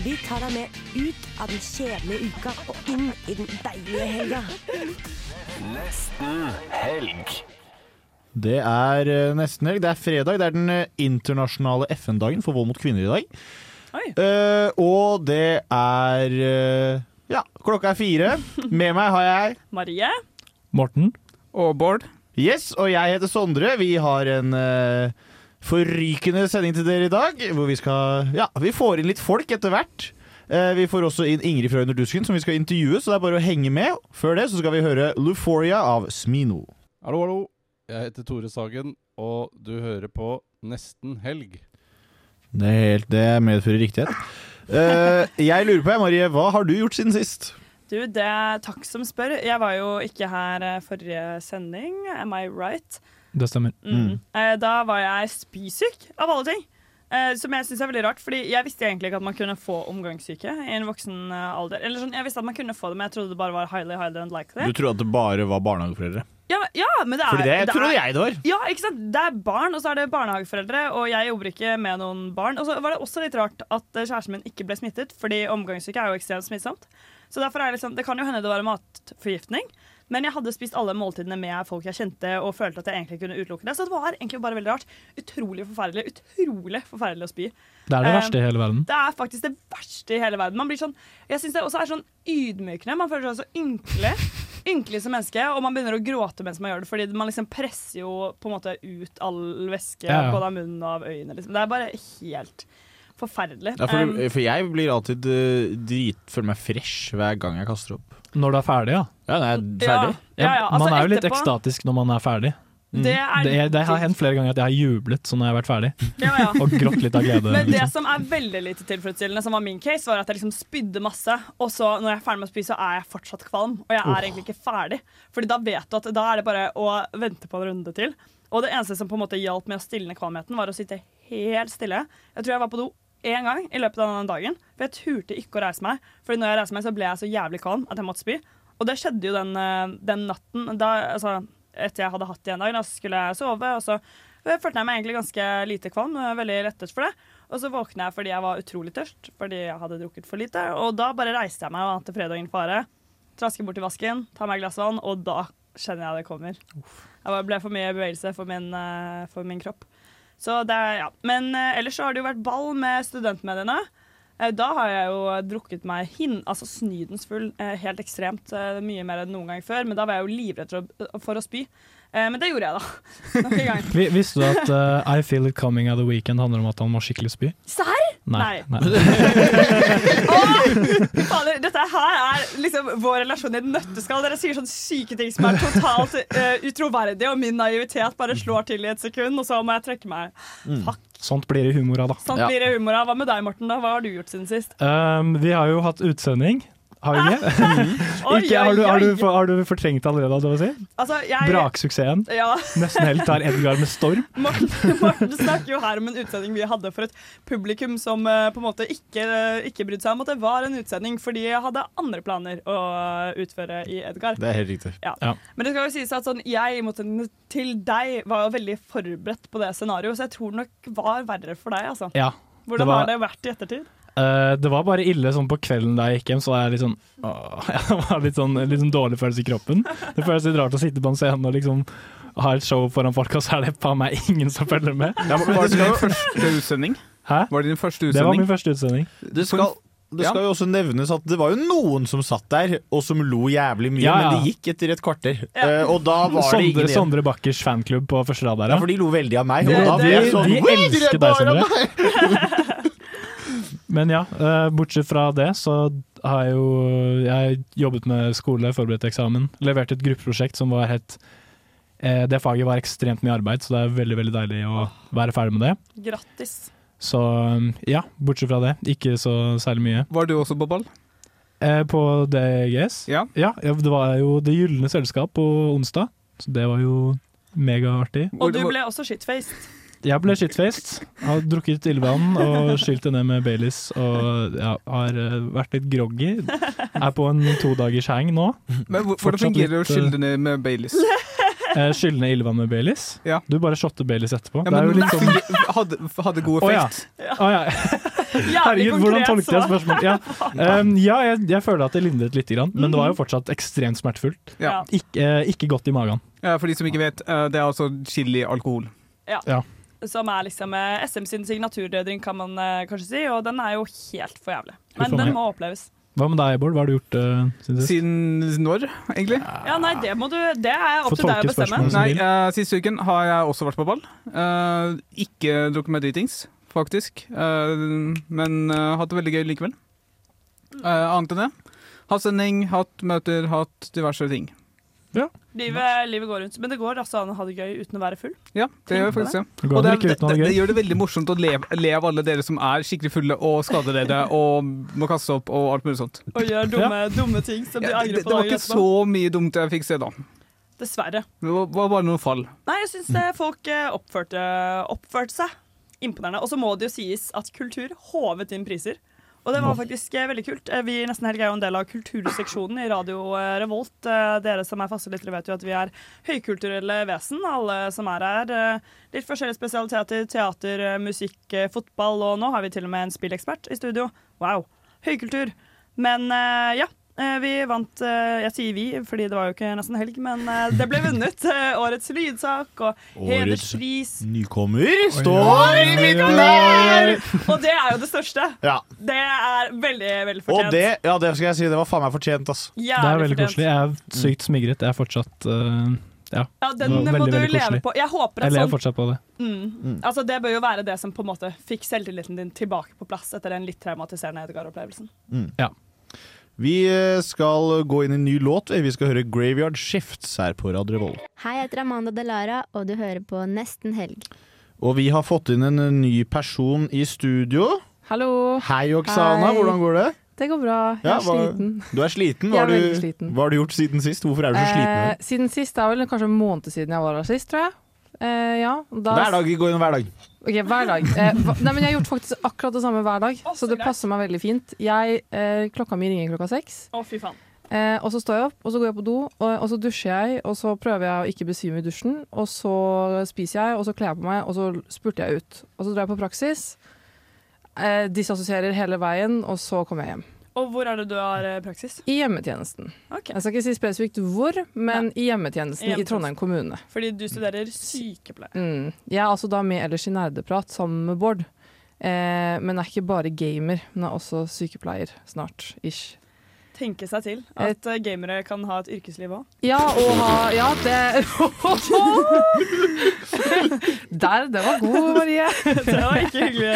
Vi tar deg med ut av den kjedelige uka og inn i den deilige helga. Det er eh, nesten helg. Det er fredag. Det er den eh, internasjonale FN-dagen for vold mot kvinner i dag. Oi. Eh, og det er uh, Ja, klokka er fire. Med meg har jeg Marie. Morten. Og Bård. Yes, og jeg heter Sondre. Vi har en eh, forrykende sending til dere i dag. Hvor vi skal Ja, vi får inn litt folk etter hvert. Eh, vi får også inn Ingrid fra Under dusken, som vi skal intervjue, så det er bare å henge med. Før det så skal vi høre Luforia av Smino. Hallo, hallo. Jeg heter Tore Sagen, og du hører på Nesten helg. Det, er helt, det medfører riktighet. Uh, jeg lurer på, Marie, hva har du gjort siden sist? Du, det er takk som spør. Jeg var jo ikke her eh, forrige sending, am I right? Det stemmer. Mm. Eh, Da var jeg spysyk, av alle ting. Eh, Som jeg syns er veldig rart, Fordi jeg visste egentlig ikke at man kunne få omgangssyke i en voksen eh, alder. Eller sånn, Jeg visste at man kunne få det, men jeg trodde det bare var highly, highly unlikely. Du trodde at det bare var barnehageforeldre? Ja, ja, men det er Fordi det, det trodde jeg det var. Ja, ikke sant? Det er barn, og så er det barnehageforeldre, og jeg jobber ikke med noen barn. Og så var det også litt rart at kjæresten min ikke ble smittet, fordi omgangssyke er jo ekstremt smittsomt. Så derfor er det liksom, Det kan jo hende det var matforgiftning, men jeg hadde spist alle måltidene med folk jeg kjente, og følte at jeg egentlig kunne utelukke det. Så det var egentlig bare veldig rart. Utrolig forferdelig. Utrolig forferdelig å spy. Det er det Eh, verste i hele verden. Det er faktisk det verste i hele verden. Man blir sånn, jeg synes det også er sånn ydmykende. Man føler seg så ynkelig. Ynkelig som menneske, og man begynner å gråte mens man gjør det, fordi man liksom presser jo på en måte ut all væske Ja, ja. både av munnen og av øynene. Liksom. Det er bare helt forferdelig. Ja, for, Um, for jeg blir alltid uh, drit Føler meg fresh hver gang jeg kaster opp. Når du er ferdig, ja. Ja, når jeg er ferdig. Ja, ja, altså man er jo litt etterpå- ekstatisk når man er ferdig. det er Det, det har hendt flere ganger at jeg har jublet sånn når jeg har vært ferdig, ja, ja. og grått litt av glede. Men det Liksom. som er veldig lite tilfredsstillende, som var min case, var at jeg liksom spydde masse, og så når jeg er ferdig med å spy, så er jeg fortsatt kvalm. Og jeg er egentlig ikke ferdig. Fordi da vet du at da er det bare å vente på en runde til. Og det eneste som på en måte hjalp med å stilne kvalmheten, var å sitte helt stille. Jeg tror jeg var på do én gang i løpet av den dagen, for jeg turte ikke å reise meg. Fordi når jeg reiste meg, så ble jeg så jævlig kvalm at jeg måtte spy. Og det skjedde jo den, eh, den natten. Da, altså, etter jeg hadde hatt det en dag, da skulle jeg sove, og så eh, følte jeg meg egentlig ganske lite kvalm. og Veldig lettet for det. Og så våkna jeg fordi jeg var utrolig tørst, fordi jeg hadde drukket for lite. Og da bare reiste jeg meg og ante fredagen fare. Trasker bort til vasken, tar meg et glass vann, og da kjenner jeg det kommer. Jeg ble for mye bevegelse for min, eh, for min kropp. Så det er, ja. Men eh, ellers så har det jo vært ball med studentmediene. Eh, Da har jeg jo drukket meg hin, altså snydens full, eh, helt ekstremt. Mye mer enn noen gang før. Men da var jeg jo livredd for å spy. Eh, Men det gjorde jeg, da. Nok en gang. Visste du at uh, I Feel It Coming of the Weekend handler om at han må skikkelig spy? Serr? Nei. Nei. fader, dette her er liksom vår relasjon i et nøtteskall. Dere sier sånne syke ting som er totalt uh, utroverdige, og min naivitet bare slår til i et sekund, og så må jeg trekke meg. Fuck. Sånt blir det humor av, da. Sånn blir det humor av. Hva med deg, Morten? da? Hva har du gjort siden sist? Um, vi har jo hatt utsending. Har vi ikke? Ikke har, du, har, du, har du fortrengt allerede, holdt jeg å si? Altså, jeg Braksuksessen. Ja. Nesten helt tar Edgar med storm. Morten, Morten snakker jo her om en utsending vi hadde for et publikum som eh, på en måte ikke, ikke brydde seg om at det var en utsending, fordi jeg hadde andre planer å utføre i Edgar. Det er helt riktig. Ja. Ja. Men det skal jo sies at sånn, jeg i motsetning til deg var jo veldig forberedt på det scenarioet, så jeg tror det nok var verre for deg. Altså. Ja. Hvordan det var- har det vært i ettertid? Eh, det var bare ille sånn på kvelden da jeg gikk hjem, så var jeg litt sånn åh, Jeg var litt sånn, litt sånn dårlig følelse i kroppen. Det føles litt rart å sitte på en scene og liksom ha et show foran folk, og så er det faen meg ingen som følger med. Ja, men Var det det din første utsending? Hæ? Var det din første Det var min første utsending. det skal, det Ja. jo også nevnes at det var jo noen som satt der, og som lo jævlig mye, Ja, ja. men det gikk etter et kvarter. Ja. Eh, og da var det Sondre, ingen igjen. Sondre Bakkers fanklubb på første rad der, Ja, ja. for de lo veldig av meg. De, Og da ble jeg sånn de «Oi, elsker er deg, Sondre. Men ja, eh, bortsett fra det så har jeg jo jeg jobbet med skole, forberedt eksamen, levert et gruppeprosjekt som var helt eh, Det faget var ekstremt mye arbeid, så det er veldig veldig deilig å være ferdig med det. Grattis. Så ja, bortsett fra det, ikke så særlig mye. Var du også på ball? Eh, på DGS? Ja. ja. Det var jo Det gylne selskap på onsdag, så det var jo megaartig. Og du ble også shitfaced. Jeg ble shitfaced. Har drukket ildvann og skylt det ned med Baileys. Og ja, har eh, vært litt groggy. Er på en todagers hang nå. Men hvordan fungerer det å skylle det ned med Baileys? Eh, Skylle ned ildvann med Baileys. Ja. Du bare shotter Baileys etterpå. Ja, det er jo men litt sånn hadde, hadde god Å, ja. effekt? Å, ja. Herregud, hvordan tolket jeg spørsmålet? Ja, um, ja jeg, jeg føler at det lindret litt, grann, men det var jo fortsatt ekstremt smertefullt. Ja. Ikke, eh, ikke godt i magen. Ja, for de som ikke vet, eh, det er altså chili alkohol. Ja. Som er liksom eh, SM sin signaturdrink, kan man eh, kanskje si. Og den er jo helt for jævlig. Men den må oppleves. Hva med deg, Bård? Hva har du gjort uh, siden sist? Siden når, egentlig? Ja, nei, det må du Det er opp til deg å bestemme. Nei, uh, Siste uken har jeg også vært på ball. Uh, ikke drukket meg dritings, faktisk. Eh, men uh, hatt det veldig gøy likevel. Eh, annet enn det. Hatt sending, hatt møter, hatt diverse ting. Livet, livet går rundt. Men det går altså an å ha det gøy uten å være full. Ja, det gjør faktisk det. Ja. Og det, det, det, det det gjør det veldig morsomt å le, le av alle dere som er skikkelig fulle og skader dere og må kaste opp og alt mulig sånt. Og gjør dumme, dumme ting som de Ja, angrer det var ikke så mye dumt jeg fikk se da. Dessverre. Det var, var bare noen fall. Nei, jeg syns folk eh, oppførte, oppførte seg imponerende. Og så må det jo sies at kultur håvet inn priser. Og det var faktisk eh, veldig kult. Eh, Vi i Nesten Helg er jo en del av kulturseksjonen i Radio eh, Revolt. Dere som er faste lyttere vet jo at vi er høykulturelle vesen, alle som er her. Litt forskjellige spesialiteter. Teater, musikk, fotball, og nå har vi til og med en spillekspert i studio. Wow. Høykultur. Men ja. Eh, Vi vant eh, Jeg sier vi, fordi det var jo ikke nesten helg, men eh, det ble vunnet. Årets lydsak og hederspris. Nykommer står i midten der! Og det er jo det største. Ja. Det er veldig, veldig Og fortjent. det, ja, det skal jeg si, det var faen meg fortjent, ass. Det er veldig fortjent. koselig. Jeg er sykt smigret. Jeg er fortsatt uh, Ja. Ja, den Det må veldig, du veldig leve på. Jeg håper Jeg lever sånn fortsatt på det. mm, Altså Det bør jo være det som på en måte fikk selvtilliten din tilbake på plass etter den litt traumatiserende Edgar-opplevelsen. Vi eh, skal gå inn i en ny låt. Vi skal høre Graveyard Shifts her på Radio Revolt. Hei, jeg heter Amanda Delara, og du hører på Nesten Helg. Og vi har fått inn en eh, ny person i studio. Hallo. Hei, Oksana. Hei. Hvordan går det? Det går bra. Jeg Ja, er hva- sliten. Du er sliten? Jeg Hva er har du, sliten. hva har du gjort siden sist? Hvorfor er du så sliten? Eh, siden sist, det er vel kanskje en måned siden jeg var her sist, tror jeg. Eh, ja, da, Hver dag. Vi går inn hver dag. Ok, hver dag. Eh, nei, men jeg har gjort faktisk akkurat det samme hver dag, så det passer meg veldig fint. Jeg, eh, klokka mi ringer klokka seks. Å, fy faen. Eh, og så står jeg opp, og så går jeg på do, og, og så dusjer jeg, og så prøver jeg å ikke besvime i dusjen, og så spiser jeg, og så kler jeg på meg, og så spurter jeg ut. Og så drar jeg på praksis, eh, disassosierer hele veien, og så kommer jeg hjem. Og hvor er det du har eh, praksis? I hjemmetjenesten. Okay. Jeg skal ikke si spesifikt hvor, men i hjemmetjenesten i hjemmetjenesten. Trondheim kommune. Fordi du studerer sykepleie. Mm. Jeg er altså da med ellers i nerdeprat sammen med Bård. Eh, men er ikke bare gamer, men er også sykepleier snart. Ish. Tenke seg til at eh, gamere kan ha et yrkesliv òg. Ja, og ha Ja, det Der, det var god, Marie. Det var ikke hyggelig.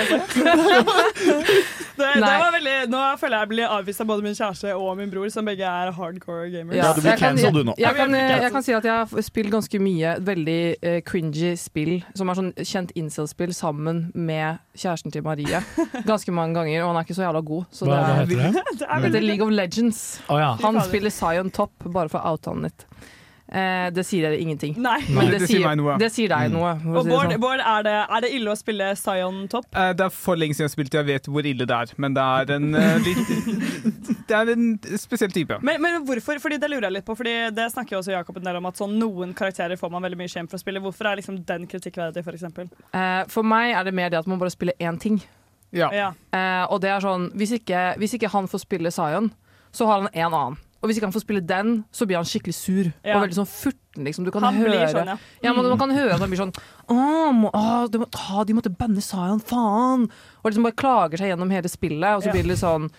Det, det Nei. var veldig, nå føler jeg jeg blir avvist av både min kjæreste og min bror, som begge er hardcore gamers. Ja, jeg kan- du nå. jeg, kan, vi jeg kan si at jeg har spilt ganske mye veldig eh, cringy spill, som er sånn kjent incel-spill, sammen med kjæresten til Marie. Ganske mange ganger, og han er ikke så jævla god. Så Hva- det, er, heter det? Det er det veldig- heter League of Legends. Å, ja. Han spiller Zion Top, bare for å oute han litt. Eh, det sier dere ingenting. Nei. Men det, Det sier meg noe. det sier deg noe. for Og si Bård, sånn. Bård er, det, er det ille å spille Zion Top? Eh, det er for lenge siden jeg har spilt, jeg vet hvor ille det er. Men det er en eh, litt Det er en spesiell type. Men, men hvorfor? Fordi Det lurer jeg litt på, Fordi det snakker jo også Jakob en del om at sånn, noen karakterer får man veldig mye shame for å spille. Hvorfor er liksom den kritikkverdig, for eksempel? Eh, for meg er det mer det at man bare spiller én ting. Ja. Ja. Eh, og det er sånn hvis ikke, hvis ikke han får spille Zion, så har han en annen. Og hvis ikke han får spille den, så blir han skikkelig sur. Ja. Og veldig sånn furten, liksom. Du kan Han høre blir sånn, ja. Ja, men Mm. Man kan høre at han blir sånn å, må, å, de, må, ah, de måtte banne Zion, faen! Og liksom bare klager seg gjennom hele spillet, og så Ja. blir det litt sånn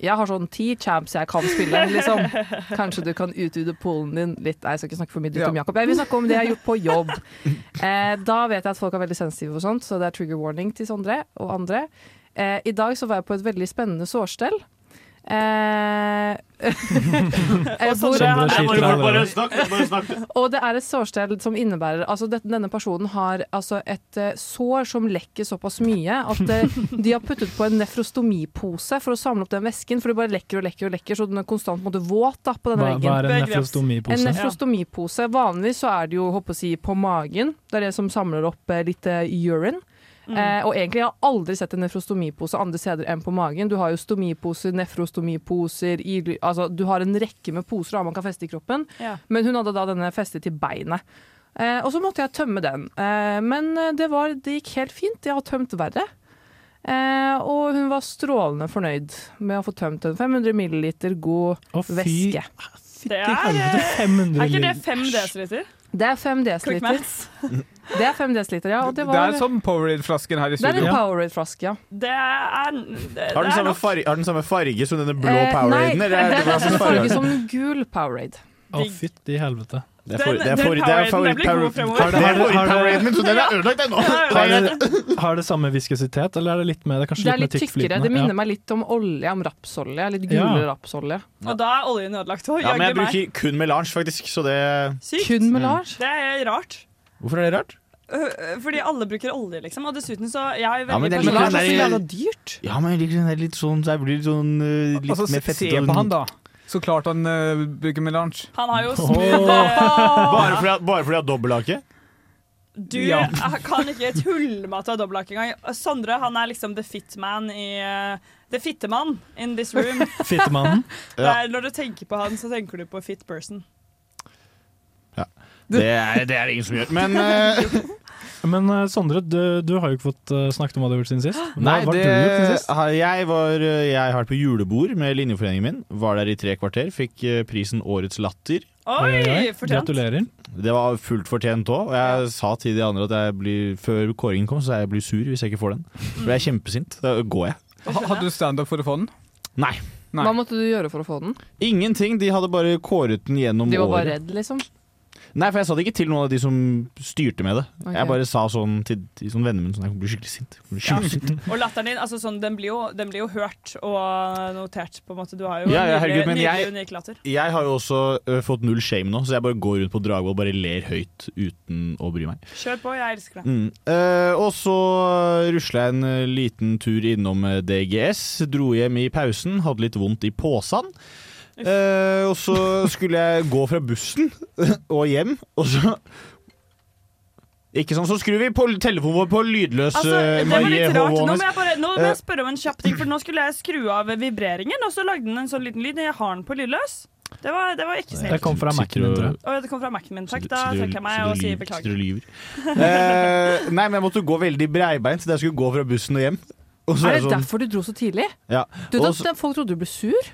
jeg har sånn ti champs jeg kan spille, liksom. Kanskje du kan utvide poolen din litt. Nei, jeg skal ikke snakke for mye dritt Ja. om Jakob. Jeg vil snakke om det jeg har gjort på jobb. Eh, da vet jeg at folk er veldig sensitive og sånt, så det er trigger warning til Sondre og andre. Eh, I dag så var jeg på et veldig spennende sårstell. Eh, og det er et sårsted som innebærer Altså det, denne personen har altså et uh, sår som lekker såpass mye at uh, de har puttet på en nefrostomipose for å samle opp den væsken, for det bare lekker og lekker og lekker, så den er konstant måte, våt da, på denne Hva, veggen. hva er en nefrostomipose? En nefrostomipose. Vanligvis så er det jo håper å si, på magen. Det er det som samler opp uh, litt eh, urine. Eh, og egentlig har jeg aldri sett en nefrostomipose andre steder enn på magen. Du har jo stomiposer, nefrostomiposer i, altså, Du har en rekke med poser da, man kan feste i kroppen. Ja. Men hun hadde da denne festet til beinet. Eh, og så måtte jeg tømme den. Eh, men eh, det, var, det gikk helt fint. Jeg har tømt verre. Eh, og hun var strålende fornøyd med å få tømt en 500 milliliter god Å, fy væske. Det til er, 500 er ikke det 5 dl? Det er 5 Quick desiliter. maths. Det er 5 dl, ja. Og det, Det er som Powerade-flasken her i det er en. Powerade-flaske, ja. Det er det, Har den, er farge, har den samme farge som denne blå Eh, Poweraden? Nei, er den har samme farge som som gul Powerade. Å, fytti helvete. Det er for- Den- det er for- er den det- har favoritt-Poweraden min, så den er ødelagt ennå. Har har det samme viskositet, eller er det litt mer? Det er Det er litt litt tykkere. Det minner Ja. meg litt om olje, om rapsolje. Litt Ja. gulere rapsolje. Og da er oljen ødelagt òg. Ja, men jeg bruker kun melange, faktisk, så det Sykt. Kun melange. Det er rart. Hvorfor er det rart? Øh, Fordi alle bruker olje, liksom. Og dessuten så Jeg er veldig Ja, men det er litt det er så jævla dyrt. Ja, men jeg liker den der litt sånn Så jeg blir sånn uh, litt Altså, mer se, se på han, da. Så klart han uh, bruker melange. Han har jo smooth eh, Bare fordi at, bare fordi at dobbelthake? Du Ja. kan ikke tulle med at du har dobbelthake engang. Sondre han er liksom the fit man i uh, The fittemann in this room. Fittemannen. Det Ja. er, når du tenker på han, så tenker du på fit person. Det er, det er ingen som gjør. Men uh, Men eh, Sondre, du, du har jo ikke fått eh, snakket om hva du har gjort siden sist. Hva Nei, har det, du gjort siden sist? har- jeg, var, eh, jeg har vært på julebord med linjeforeningen min. Var der i tre kvarter. Fikk eh, prisen Årets latter. Oi, fortjent. Gratulerer. Det var fullt fortjent òg. Og jeg sa til de andre at jeg blir, før kåringen kom, så jeg blir sur hvis jeg ikke får den. For jeg er kjempesint. Da går jeg. Ha, hadde du standup for å få den? Nei. Nei. Hva måtte du gjøre for å få den? Ingenting. De hadde bare kåret den gjennom De var bare året. redd, liksom? Nei, for jeg sa det ikke til noen av de som styrte med det. Okay. Jeg bare sa sånn til, de sånn vennene mine sånn, jeg blir skikkelig sint. Blir skikkelig sint. Og latteren din, altså sånn, den, blir jo, den blir jo hørt og notert, på en måte. Du har jo Ja, ja, herregud, men nydelig jeg- unik latter. Jeg har jo også uh, fått null shame nå, så jeg bare går rundt på Dragvoll og bare ler høyt uten å bry meg. Kjør på, jeg elsker deg. Mm. Uh, og så rusla jeg en liten tur innom DGS. Dro hjem i pausen, hadde litt vondt i posen. Eh, og så skulle jeg gå fra bussen og hjem, og så Ikke sånn, så skrur vi på telefonen vår på lydløs Altså, eh, det var Marie litt rart. Nå må jeg, bare, nå må Eh. jeg spørre om en kjapp ting, for nå skulle jeg skru av vibreringen, og så lagde den en sånn liten lyd. Jeg har den på lydløs. Det var, det var ikke Det kom fra Mac-en din, tror jeg. Å, det kom fra Mac-en min. Takk, da trekker jeg meg og sier beklager. lyver. Eh, nei, men jeg måtte gå veldig breibeint da jeg skulle gå fra bussen og hjem. Og så Er det det sånn derfor du dro så tidlig? ja. Du, da, så- Folk trodde du ble sur?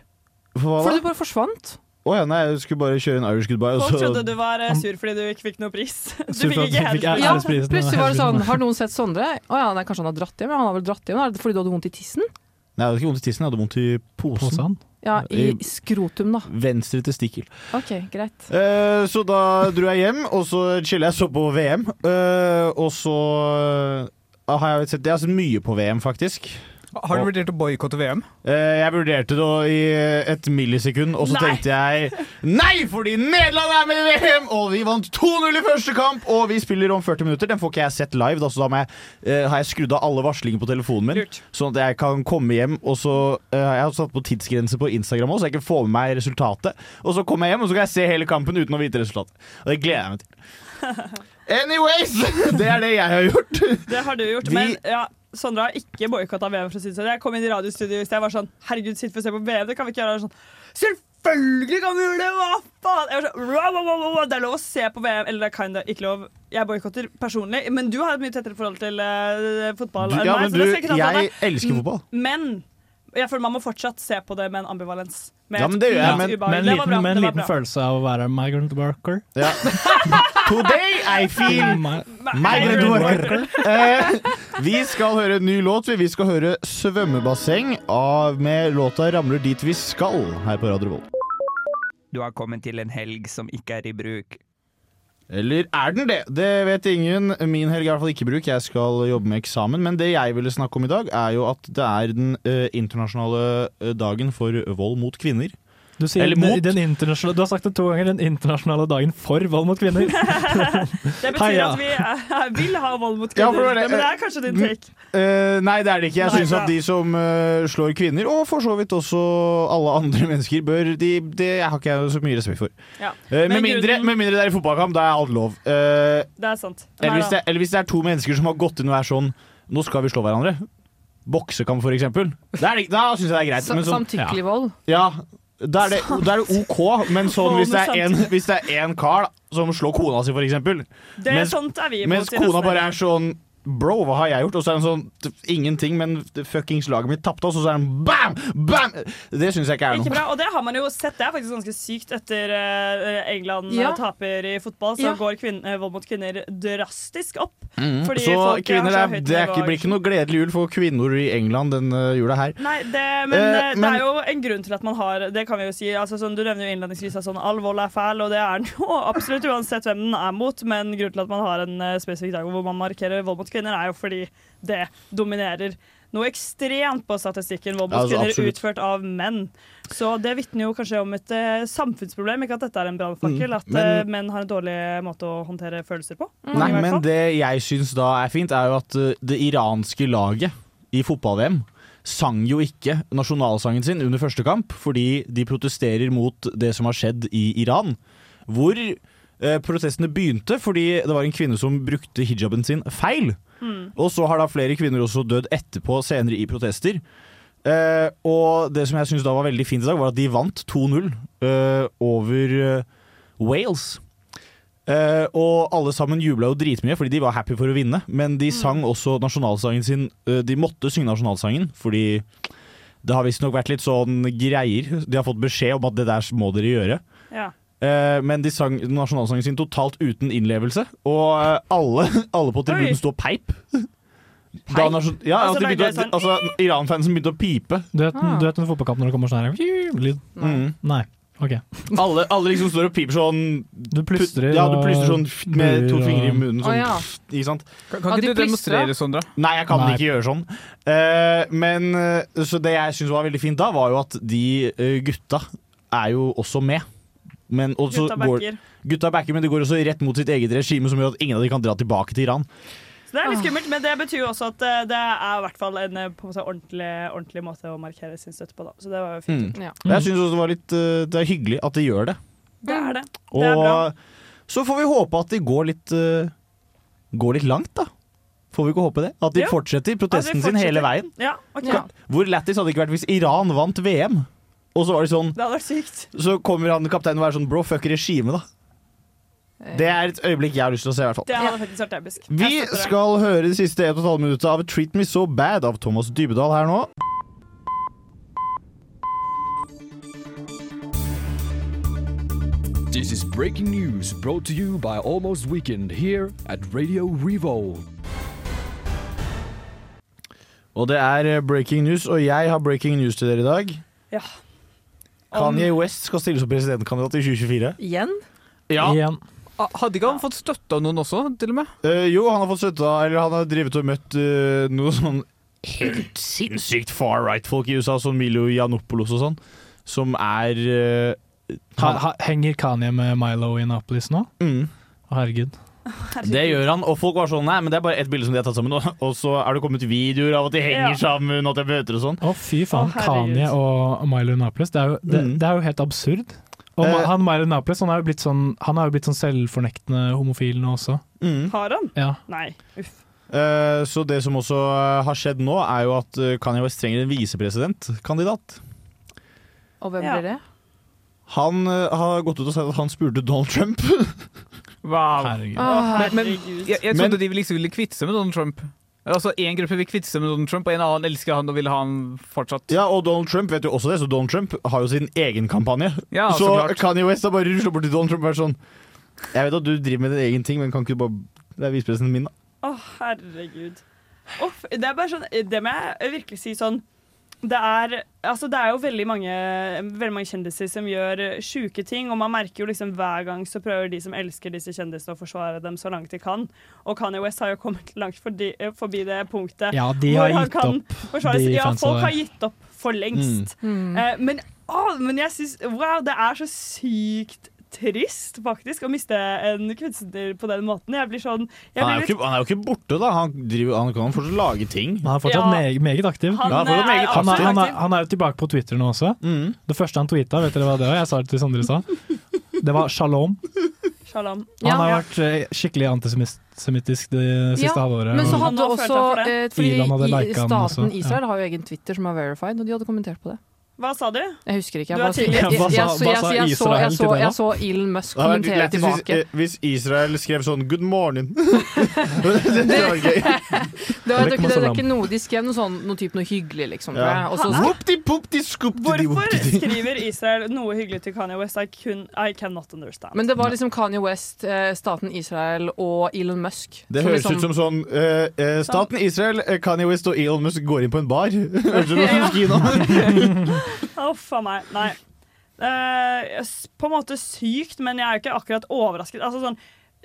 Hva da? Fordi du bare forsvant? Å ja, nei, jeg skulle bare kjøre en Irish goodbye. Og Folk så, trodde du var eh, sur fordi du ikke fikk noe pris. Du Sur fikk ikke fikk. Ja, plutselig var det sånn Har noen sett Sondre? Å ja, nei, kanskje han har dratt hjem? Han har vel dratt hjem? Er det fordi du hadde vondt i tissen? Nei, jeg hadde ikke vondt i tissen, jeg hadde vondt i posen. Posen. Ja, i I- skrotum, da. Venstre testikkel. OK, greit. uh, så da dro jeg hjem, og så chilla jeg så på VM. Uh, og så uh, har jeg sett Jeg har sett mye på VM, faktisk. Har du vurdert å boikotte VM? Eh, jeg vurderte det i et millisekund, og så Nei. tenkte jeg Nei, fordi Nederland er med i VM! Og vi vant 2-0 i første kamp, og vi spiller om 40 minutter. Den får ikke jeg sett live, da, så da jeg, eh, har jeg skrudd av alle varslinger på telefonen min. Lurt. Sånn at jeg kan komme hjem, og så eh, Jeg har satt på tidsgrense på Instagram òg, så jeg kan få med meg resultatet. Og så kommer jeg hjem, og så kan jeg se hele kampen uten å vite resultatet. Og det gleder jeg meg til. Anyways! Det er det jeg har gjort. Det har du gjort. Vi- Men ja, Sondre har ikke boikotta VM. for å si det sånn. Jeg kom inn i radiostudio i sted og var sånn Herregud, sitt for å se på VM. Det kan vi ikke gjøre. Sånn, Selvfølgelig kan vi gjøre det! Hva faen? Jeg var sånn, «Wow, wow, wow, wow, Det er lov å se på VM. Eller det er kinda ikke lov. Jeg boikotter personlig. Men du har et mye tettere forhold til uh, fotball Du, enn ja, meg. men du, jeg elsker fotball. Men jeg føler man må fortsatt se på det med en ambivalens. Med Ja, men det gjør jeg, men- ubehag. Med en liten, bra, med en liten følelse av å være migrant worker. Ja. Today I feel migrant worker. Eh, vi skal høre en ny låt. Vi skal høre 'Svømmebasseng' av, med låta 'Ramler dit vi skal' her på Radio Revolt. Du har kommet til en helg som ikke er i bruk. Eller er den det? Det vet ingen. Min helg er i hvert fall ikke bruk. Jeg skal jobbe med eksamen. Men det jeg ville snakke om i dag, er jo at det er den eh, internasjonale eh, dagen for vold mot kvinner. Du, sier Eller mot. den du har sagt det to ganger. Den internasjonale dagen for vold mot kvinner. Det betyr Heia. at vi er, vil ha vold mot kvinner. ja, det men det er kanskje din take. Uh, nei, det er det ikke. Jeg syns at de som uh, slår kvinner, og for så vidt også alle andre mennesker, bør de, Det har ikke jeg så mye respekt for. Ja. Uh, med, mindre, grunnen- med mindre det er i fotballkamp, da er alt lov. Eh, Det er sant. eller, hvis det, eller hvis det er to mennesker som har gått inn og er sånn Nå skal vi slå hverandre. Boksekamp, for eksempel. Da, er da syns jeg det er greit. Men sånn- Samtykkelig vold. Ja, da er, det, da er det OK, men sånn, hvis, det er en, hvis det er en kar da, som slår kona si, for eksempel, Det er sånt er vi imot mens i kona bare er sånn Bro, hva har jeg gjort? Og så er han sånn Ingenting, men fuckings laget mitt tapte, og så er han bam! Bam! Det syns jeg ikke er Ikke noe. bra, og det har man jo sett. Det er faktisk ganske sykt etter eh, England Ja. eh, taper i fotball. Så Ja. går kvinn, eh, vold mot kvinner drastisk opp. Mm. Fordi Så folk kvinner, har så det, er, det er ikke, blir ikke noe gledelig jul for kvinner i England denne jula her. Nei, det, men, Eh, det men- er jo en grunn til at man har Det kan vi jo si. Altså, sånn, du nevner jo innledningsvis at sånn, all vold er fæl, og det er den jo absolutt uansett hvem den er mot. Men grunnen til at man har en uh, spesifikk dag hvor man markerer vold mot kvinner, er jo fordi det dominerer noe ekstremt på statistikken. Vold mot altså, kvinner absolutt. utført av menn. Så det vitner jo kanskje om et uh, samfunnsproblem, ikke at dette er en brannfakkel. Mm, at men- eh, menn har en dårlig måte å håndtere følelser på. Nei, Mange i hvert men det jeg syns da er fint, er jo at uh, det iranske laget i fotball-VM sang jo ikke nasjonalsangen sin under første kamp, fordi de protesterer mot det som har skjedd i Iran. Hvor protestene begynte fordi det var en kvinne som brukte hijaben sin feil. Mm. Og så har da flere kvinner også dødd etterpå, senere i protester. Eh, og det som jeg syns da var veldig fint i dag, var at de vant 2-0 eh, over eh, Wales. Eh, og alle sammen jubla jo dritmye fordi de var happy for å vinne, men de sang også nasjonalsangen sin eh, De måtte synge nasjonalsangen fordi det har visstnok vært litt sånn greier. De har fått beskjed om at det der må dere gjøre. Ja. Eh, men de sang nasjonalsangen sin totalt uten innlevelse, og eh, alle, alle på tribunen sto og peip. Da nasjon- ja, Altså, altså, de begynte, sånn- altså, Iran-fansen begynte å pipe. Du vet, Ah. du vet en fotballkamp når det kommer sånn her lyd? Mm. Nei. OK. Alle, alle liksom står og piper sånn Du plystrer Ja, du plystrer sånn med to fingre i munnen. Sånn, Sånn, ja. Ikke sant? Kan, kan ikke du demonstrere, sånn da? Nei, jeg kan Nei. ikke gjøre sånn. Uh, men Så det jeg syns var veldig fint da, var jo at de uh, gutta er jo også med. Men også Gutta går, gutta backer, men det går også rett mot sitt eget regime, som gjør at ingen av de kan dra tilbake til Iran. Så det er litt skummelt, men det betyr jo også at eh, det er i hvert fall en eh, på en måte ordentlig, ordentlig måte å markere sin støtte på. Da. Så det var jo fint. Mm. Ja. Jeg syns også det var litt eh, Det er hyggelig at de gjør det. Det er det. Det er bra. Og så får vi håpe at de går litt Går litt langt, da. Får vi ikke håpe det? At de Jo. fortsetter protesten At de sin hele veien. Ja, okay. Ja. Hvor lættis hadde det ikke vært hvis Iran vant VM? Og så var det sånn Det hadde vært sykt. Så kommer han kapteinen og er sånn Bro, fuck regimet, da. Det er et øyeblikk jeg har lyst til å se, i hvert fall. Det hadde faktisk vært episk. Jeg Vi støtter det. skal høre det siste 1 12 minuttet av Treat Me So Bad av Thomas Dybedal her nå. This is breaking news brought to you by Almost Weekend here at Radio Revolve. Og det er eh, breaking news, og jeg har breaking news til dere i dag. Ja. Kanye West skal stille som presidentkandidat i 2024. Igjen? Ja. Igjen. Ah, Hadde ikke han fått støtte av noen også, til og med? Eh, jo, han har fått støtte av Eller han har drevet og møtt eh, noe sånn helt sinnssykt far right-folk i USA, som Milo Janopoulos og sånn, som er eh, Ha, ha, henger Kanye med Milo i Napolis nå? mm, Å, herregud. Det gjør han, og folk var sånn Nei, men det er bare ett bilde som de har tatt sammen, og, og så er det kommet videoer av at de henger Ja. sammen, og at de møter og sånn. Å, fy faen. Å. Kanye og Milo Naples, det er jo, det, Mm. det er jo helt absurd. Og Eh. han Milo Naples han er jo blitt sånn Han er jo blitt sånn selvfornektende homofil nå også. Mm. Har han? Ja. Nei. Uff. Eh, så det som også eh, har skjedd nå, er jo at eh, Kanye West trenger en visepresidentkandidat. Og hvem Ja. blir det? Han uh, har gått ut og sagt at han spurte Donald Trump. Wow. Herregud. Men, men jeg, jeg Men- trodde de liksom ville kvitte seg med Donald Trump. Altså, En gruppe vil kvitte seg med Donald Trump, og en annen elsker han og vil ha han fortsatt. ja, og Donald Trump vet jo også det, så Donald Trump har jo sin egen kampanje. Ja, så så klart. Kanye West har bare rusla bort til Donald Trump og vært sånn Jeg vet at du driver med din egen ting, men kan ikke du bare Det er visepresidenten min, da. Å, herregud. Uff, det er bare sånn Det må jeg virkelig si sånn det er, altså det er jo veldig mange, veldig mange kjendiser som gjør eh, sjuke ting, og man merker jo liksom hver gang så prøver de som elsker disse kjendisene å forsvare dem så langt de kan. Og Kanye West har jo kommet langt forbi, forbi det punktet Ja, de har gitt opp, forsvares. de Ja, folk har gitt opp for lengst. Mm. Eh, men, å, men jeg syns Wow, det er så sykt trist, faktisk, å miste en kunstner på den måten. Jeg blir sånn jeg Han er, blir jo ikke, han er jo ikke borte, da. Han, driver, han kan fortsatt lage ting. Han er fortsatt Ja. meget, meget aktiv. Han Ja, fortsatt meget Han er, han, er, han er jo tilbake på Twitter nå også. Det første han tweeta, vet dere hva det var? Jeg sa det til Sondre i stad. Det var shalom. Shalom. Han har Ja. vært eh, skikkelig antisemittisk det siste halvåret. Men så hadde Han har følt også for det. eh, Fordi hadde i- staten også, ja. Israel har jo egen Twitter som er verified, og de hadde kommentert på det. Hva sa du? Jeg husker ikke. Jeg, bare, jeg, jeg, jeg, jeg, så, jeg, så, det jeg så Elon Musk kommentere tilbake. eh, hvis Israel skrev sånn 'good morning'. det var gøy. Det, var, det, er ikke, det er ikke noe De skrev noe sånn Noe type noe hyggelig, liksom. Ja. jeg. Og så Whoopty, poopty, scoopty, Hvorfor skriver Israel noe hyggelig til Kanye West? I, can, I cannot understand. Men det var liksom Kanye West, eh, staten Israel og Elon Musk. Det høres liksom- ut som sånn eh, eh, Staten Israel, Kanye West og Elon Musk går inn på en bar. Høres ut som noe som a meg. Nei. Uh, på en måte sykt, men jeg er jo ikke akkurat overrasket. Altså, sånn,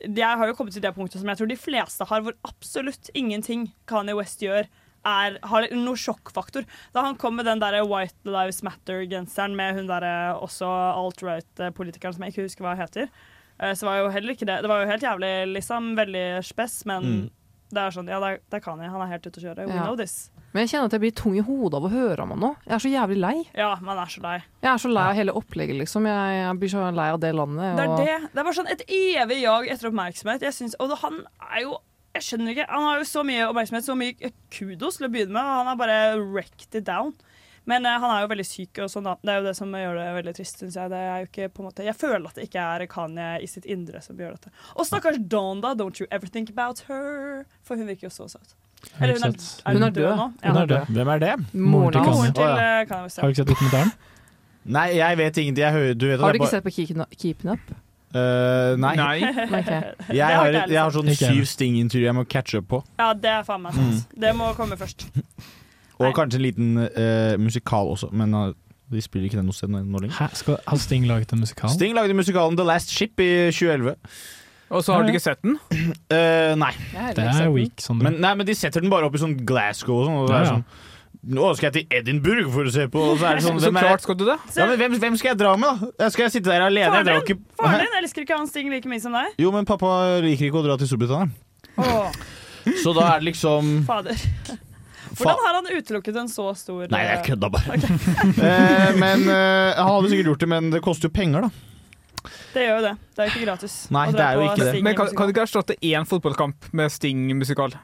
jeg har jo kommet til det punktet som jeg tror de fleste har, hvor absolutt ingenting Kanye West gjør, er, har noe sjokkfaktor. Da han kom med den der White Lives Matter-genseren med hun der eh, også alt-right-politikeren som jeg ikke husker hva heter, eh, så var jo heller ikke det Det var jo helt jævlig, liksom. Veldig spess, men Mm. Det er sånn, ja, det det kan jeg. Han er helt ute å kjøre. We Ja. know this. Men jeg kjenner at jeg blir tung i hodet av å høre om han nå. Jeg er så jævlig lei. Ja, man er så lei. Jeg er så lei av hele opplegget, liksom. Jeg, jeg blir så lei av det landet. Det er og- det. Det er bare sånn et evig jag etter oppmerksomhet. Jeg synes, og han er jo Jeg skjønner ikke. Han har jo så mye oppmerksomhet, så mye kudos til å begynne med. og Han har bare wrecked it down. Men uh, han er jo veldig syk, og sånn da. Det er jo det som gjør det veldig trist, syns jeg. Det er jo ikke, på en måte, jeg føler at det ikke er Kanye i sitt indre som gjør dette. Og stakkars Dawn, da. Don't you ever think about her. For hun virker jo så søt. Eller hun er, Ikke hun er død, død nå? Ja. Hun er død. Hvem er det? Moren til Kanye. til Å, ja. Kanye West. ja. Har du ikke sett dokumentaren? Nei, jeg vet ingenting. Jeg hører, du vet Har du ikke bare- sett på Keeping Up? Uh, Eh, nei. Nei. Okay. Jeg har har, jeg har sånn syv jeg. Sting-intervjuer jeg må catche up på. Ja, det er faen meg sant. Det må komme først. Og Nei. kanskje en liten uh, musikal også, men uh, de spiller ikke den noe sted nå nå lenger. Hæ? Skal, har Sting laget en musikal? Sting lagde musikalen The Last Ship i 2011. Og så har du ikke sett den? Uh, nei. Det er weak, sånn Men, nei, men de setter den bare opp i sånn Glasgow og sånn. Og det Ja, er sånn Nå skal jeg til Edinburgh for å se på, og så er det sånn Så klart skal du det. ja, men hvem, hvem skal jeg dra med, da? Skal jeg sitte der alene? Faren din, ikke Faren din elsker ikke han Sting like mye som deg. Jo, men pappa liker ikke å dra til Storbritannia. Oh. Så da er det liksom fader. Hvordan har han utelukket en så stor Nei, jeg eh, kødda bare. eh, men eh, Han hadde sikkert gjort det, men det koster jo penger, da. Det gjør jo det. Det er jo ikke gratis. Nei, det er jo ikke det. Men kan, kan du ikke erstatte én fotballkamp med Sting-musikal?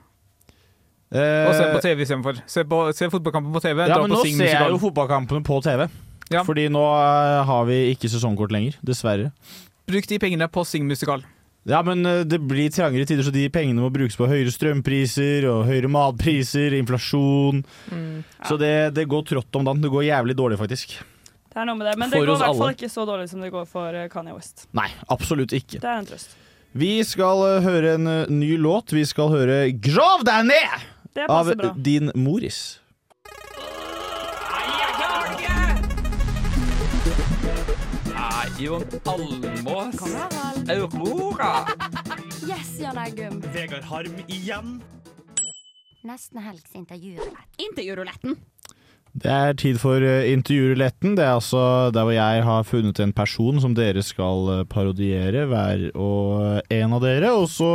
Eh, Og se på TV istedenfor. Se, på- se fotballkampen på TV, ja, dra men på nå ser jeg jo fotballkampene på TV. Ja. Fordi nå eh, har vi ikke sesongkort lenger, dessverre. Bruk de pengene på Sting-musikal. Ja, men eh, det blir trangere tider, så de pengene må brukes på høyere strømpriser og høyere matpriser, inflasjon. Mm. Så det, det går trått om dagen. Det går jævlig dårlig, faktisk. Det er noe med det. Men det For går i hvert fall ikke så dårlig som det går for eh, Kanye West. Nei, absolutt ikke. Det er en trøst. Vi skal eh, høre en ny låt. Vi skal høre 'Grav deg ned' av bra. din Moris. Jon Almås. Aurora. Yes, Jan Eggum. Vegard Harm igjen. Nesten helgs intervjurulett. Intervjuruletten. Det er tid for eh, intervjuruletten. Det er altså der hvor jeg har funnet en person som dere skal eh, parodiere, hver og en av dere. Og så,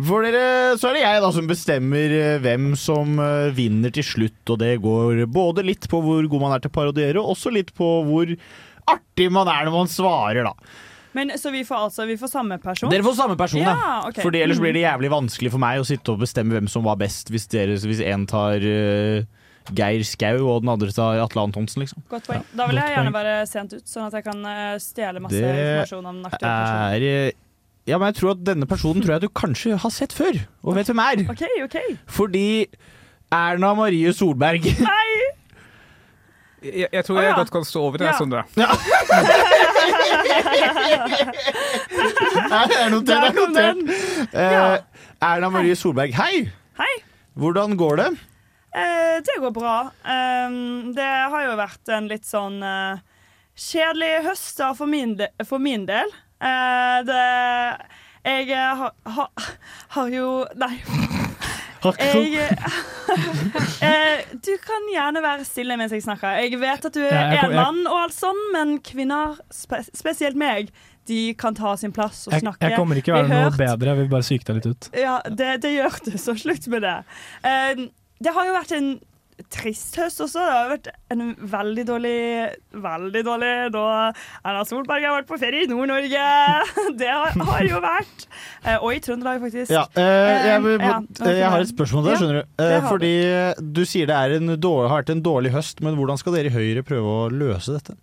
for dere, så er det jeg da som bestemmer eh, hvem som eh, vinner til slutt. Og det går både litt på hvor god man er til å parodiere, og også litt på hvor artig man er når man svarer, da. Men Så vi får altså vi får samme person? Dere får samme person, ja. Ja, Okay. Fordi ellers blir det jævlig vanskelig for meg å sitte og bestemme hvem som var best, hvis, dere, hvis en tar uh, Geir Skau og den andre tar Atle Antonsen, liksom. Godt poeng. Da vil jeg gjerne være sent ut, sånn at jeg kan eh, stjele masse Det informasjon om den aktuelle personen. er eh, Ja, men jeg tror at denne personen tror jeg du kanskje har sett før, og vet hvem er. OK, OK. Fordi Erna Marie Solberg Nei! Jeg, jeg tror Å, jeg godt kan stå over det, Ja. Sondre. Ja. er notert, Der er notert. den! Eh, Ja. Erna Marie Solberg, hei! Hei. Hvordan går det? Eh, det går bra. Um, det har jo vært en litt sånn uh, kjedelig høst da, for, min de, for min del. Uh, det Jeg eh, har, har, har jo Nei. Jeg, eh, du kan gjerne være stille mens jeg snakker. Jeg vet at du er jeg en mann, og alt sånn, men kvinner, spe spesielt meg, de kan ta sin plass og snakke. jeg kommer ikke være noe bedre, jeg vil bare psyke deg litt ut. ja, det, det gjør du, så slutt med det. Eh, det har jo vært en trist høst også. Det har vært en veldig dårlig Veldig dårlig da Erna Solberg har vært på ferie i Nord-Norge. Det har, har jo vært. Eh, og i Trøndelag, faktisk. Ja, eh, jeg, vil- ja, jeg har et spørsmål der, skjønner du. Eh, fordi du sier det en dårlig, har vært en dårlig høst, men hvordan skal dere i Høyre prøve å løse dette?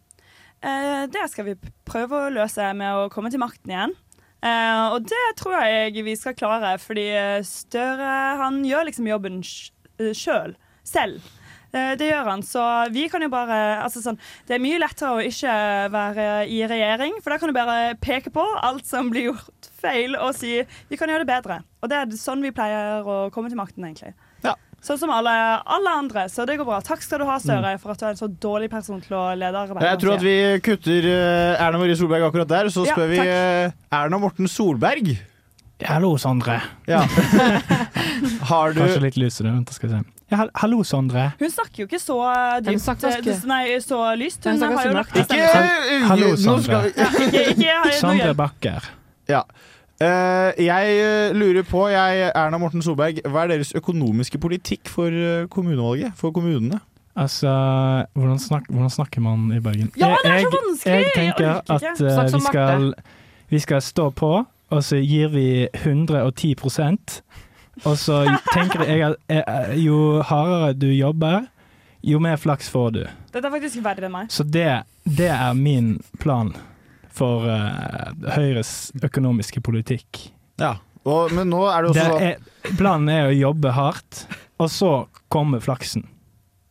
Eh, det skal vi prøve å løse med å komme til makten igjen. Eh, og det tror jeg vi skal klare, fordi Støre han gjør liksom jobben sjøl. Selv. Eh, det gjør han, så vi kan jo bare altså sånn, Det er mye lettere å ikke være i regjering, for da kan du bare peke på alt som blir gjort feil, og si vi kan gjøre det bedre. Og det er sånn vi pleier å komme til makten, egentlig. Sånn som alle, alle andre, så det går bra. Takk skal du ha, Støre, for at du er en så dårlig person til å lede arbeidet. Jeg tror at vi kutter eh, Erna Marie Solberg akkurat der, så så Ja, spør vi eh, Erna Morten Solberg. Hallo, Sondre. Ja. Har du Kanskje litt lysere. Vent, skal vi se. Ja, hallo, Sondre. Hun snakker jo ikke så eh, dypt, eh, nei, så lyst. Hun Hun har jo lagt Ikke Hallo, Sondre. vi- Ikke, ikke, Sondre. Bakker. Ja. Uh, jeg lurer på, jeg, Erna Morten Solberg, hva er deres økonomiske politikk for kommunevalget? For kommunene? Altså, hvordan, snak, hvordan snakker man i Bergen? Ja, det er så vanskelig! Jeg Jeg tenker at som vi, skal, vi skal stå på, og så gir vi 110 Og så tenker jeg at eh, jo hardere du jobber, jo mer flaks får du. Dette er faktisk verre enn meg. Så det, det er min plan for uh, Høyres økonomiske politikk. Ja. Og, men nå er det også Det er, planen er å jobbe hardt, og så kommer flaksen.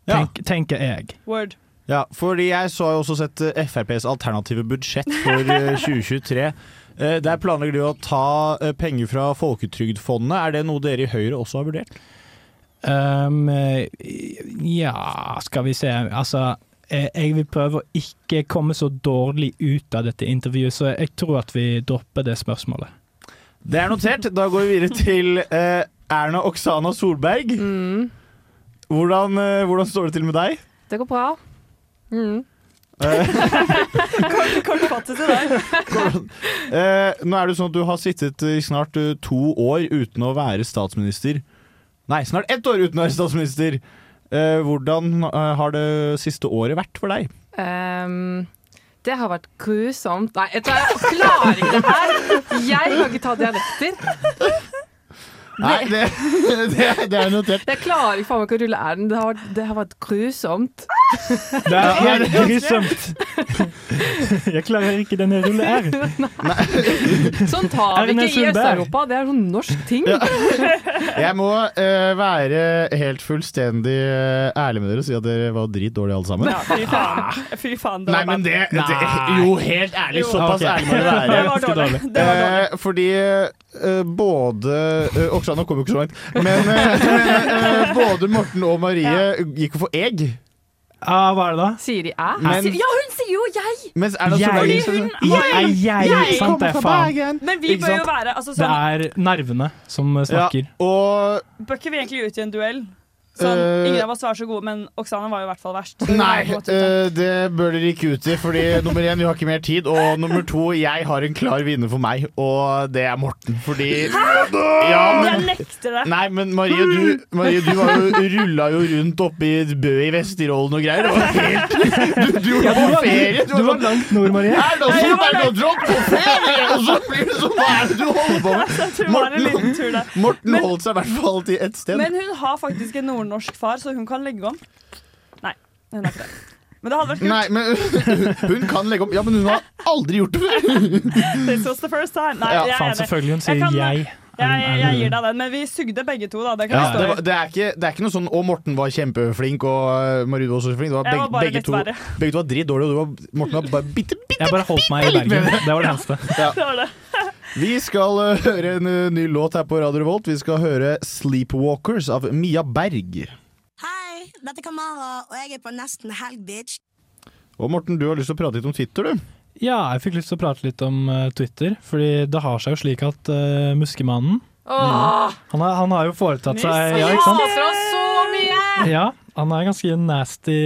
Ja. Tenker jeg. Word. Ja, fordi jeg så jo også sett eh, FrPs alternative budsjett for eh, 2023. Eh, Der planlegger du å ta eh, penger fra Folketrygdfondet. Er det noe dere i Høyre også har vurdert? Um, ja, skal vi se. Altså, jeg, jeg vil prøve å ikke komme så dårlig ut av dette intervjuet, så jeg tror at vi dropper det spørsmålet. Det er notert. Da går vi videre til uh, Erna Oksana Solberg. Mm, Hvordan, uh, hvordan står det til med deg? det går bra. Mm. Eh, Kort, kortfattet til deg. eh, nå er det sånn at du har sittet i snart eh, to år uten å være statsminister. Nei, snart ett år uten å være statsminister. Eh, hvordan eh, har det siste året vært for deg? Um, det har vært grusomt. Nei, jeg, jeg klarer ikke det her. Jeg kan ikke ta dialekter. Nei, det, det, det er notert. Jeg klarer ikke faen meg å rulle r-en. Det, har vært- det har vært grusomt. Det er helt grusomt! Jeg klarer ikke denne rulle R. Sånn tar vi ikke i Øst-Europa. Det er sånn norsk ting. Jeg må uh, være helt fullstendig eh, ærlig med dere og si at dere var dritdårlige alle sammen. Ja, fy faen. Fy faen, det Nei, men det, det Jo, helt ærlig. Jo. Såpass okay. ærlig må dere Det være. var dårlig. Det var dårlig. Uh, fordi uh, både uh, Oksana kom jo ikke så langt, men både Morten og Marie gikk jo for egg. Ah, hva er det da? Sier de æ? Men- Ja, hun sier jo jeg! Mens Erna Jeg. Solberg jeg, hun Jeg, jeg, jeg, Jeg sant det, faen. Men vi bør jo være altså, Det sånn, er nervene som Ja, snakker. og Bør ikke vi egentlig ut i en duell? Sånn, Eh, ingen av oss var så gode, men Oksana var jo i hvert fall verst. Nei, er eh, det bør dere ikke ut i. Fordi nummer én, vi har ikke mer tid. Og nummer to, jeg har en klar vinner for meg, og det er Morten. Fordi Ja, Jeg nekter det. Nei, men Marie, du, Marie, du var jo, rulla jo rundt oppe i Bø i Vesterålen og greier. Det var helt Du, du var på ferie! Du var langt nord, Marie. Erna Solberg har dratt på ferie, og så blir det sånn! Hva er det du holder på med? Jeg tror det var en liten tur der. Morten holdt seg i hvert fall til ett sted. Men hun har faktisk en nordnorsk far, så hun kan legge om. Nei, hun har ikke det. Men det hadde vært kult. Nei, men hun kan legge om. Ja, men hun har aldri gjort det før! This was the first time. Nei, Ja, jeg er Faen, enig. selvfølgelig hun sier Jeg kan- jeg. Jeg, jeg, jeg gir deg den, men vi sugde begge to, da. Det kan Ja, det, var, det, er ikke, det er ikke noe sånn 'Å, Morten var kjempeflink', og uh, var også flink. Det var begge, var begge, to, begge to var dritdårlige, og du var, Morten var bare bitte, bitte Jeg bare holdt meg i Bergen. Det var det eneste. Det var det. Vi skal uh, høre en uh, ny låt her på Radio Revolt. Vi skal høre 'Sleepwalkers' av Mia Berg. Hei, dette er Kamara, og jeg er på Nesten Helg, bitch. Og Morten, du har lyst til å prate litt om Twitter, du? Ja, jeg fikk lyst til å prate litt om uh, Twitter, fordi det har seg jo slik at uh, Muskemannen Åh! han, har- han har jo foretatt seg Ja, ikke sant? hater oss så mye! Ja, han er ganske nasty,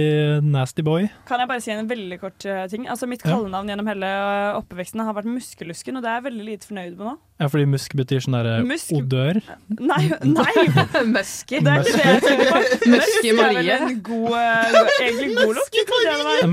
nasty boy. Kan jeg bare si en veldig kort eh, ting? Altså Mitt kallenavn gjennom hele eh, oppveksten har vært Muskelusken, og det er jeg veldig lite fornøyd med nå. Ja, fordi musk betyr sånn derre Musk- odør. Nei! nei. Musky. Det er ikke det jeg tenker på. Musky Musk er Marie. en god, eh, egentlig god lukt.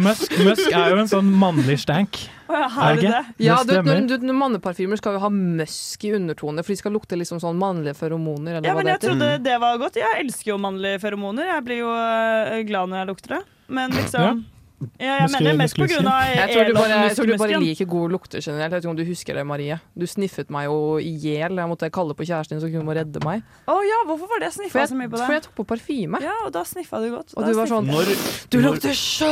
Musk, musk er jo en sånn mannlig stank. Oh, Er det det? Ja, du, du, du, Manneparfymer skal jo ha musk i undertone, for de skal lukte liksom sånn mannlige feromoner. Eller Ja, hva men det jeg trodde det var godt. Jeg elsker jo mannlige feromoner. Jeg blir jo eh, glad når jeg lukter det. Men liksom ja, Jeg Muske- mener mest på grunn av Jeg tror, du bare, jeg tror du bare liker gode lukter generelt. Jeg vet ikke om du husker det, Marie. Du sniffet meg jo i hjel. Jeg måtte kalle på kjæresten din så hun må redde meg. Å ja, hvorfor var det jeg For sniffa så mye på deg? for jeg tok på parfyme. Ja, og da sniffa du godt. Og Da du var sånn når, Du lukter så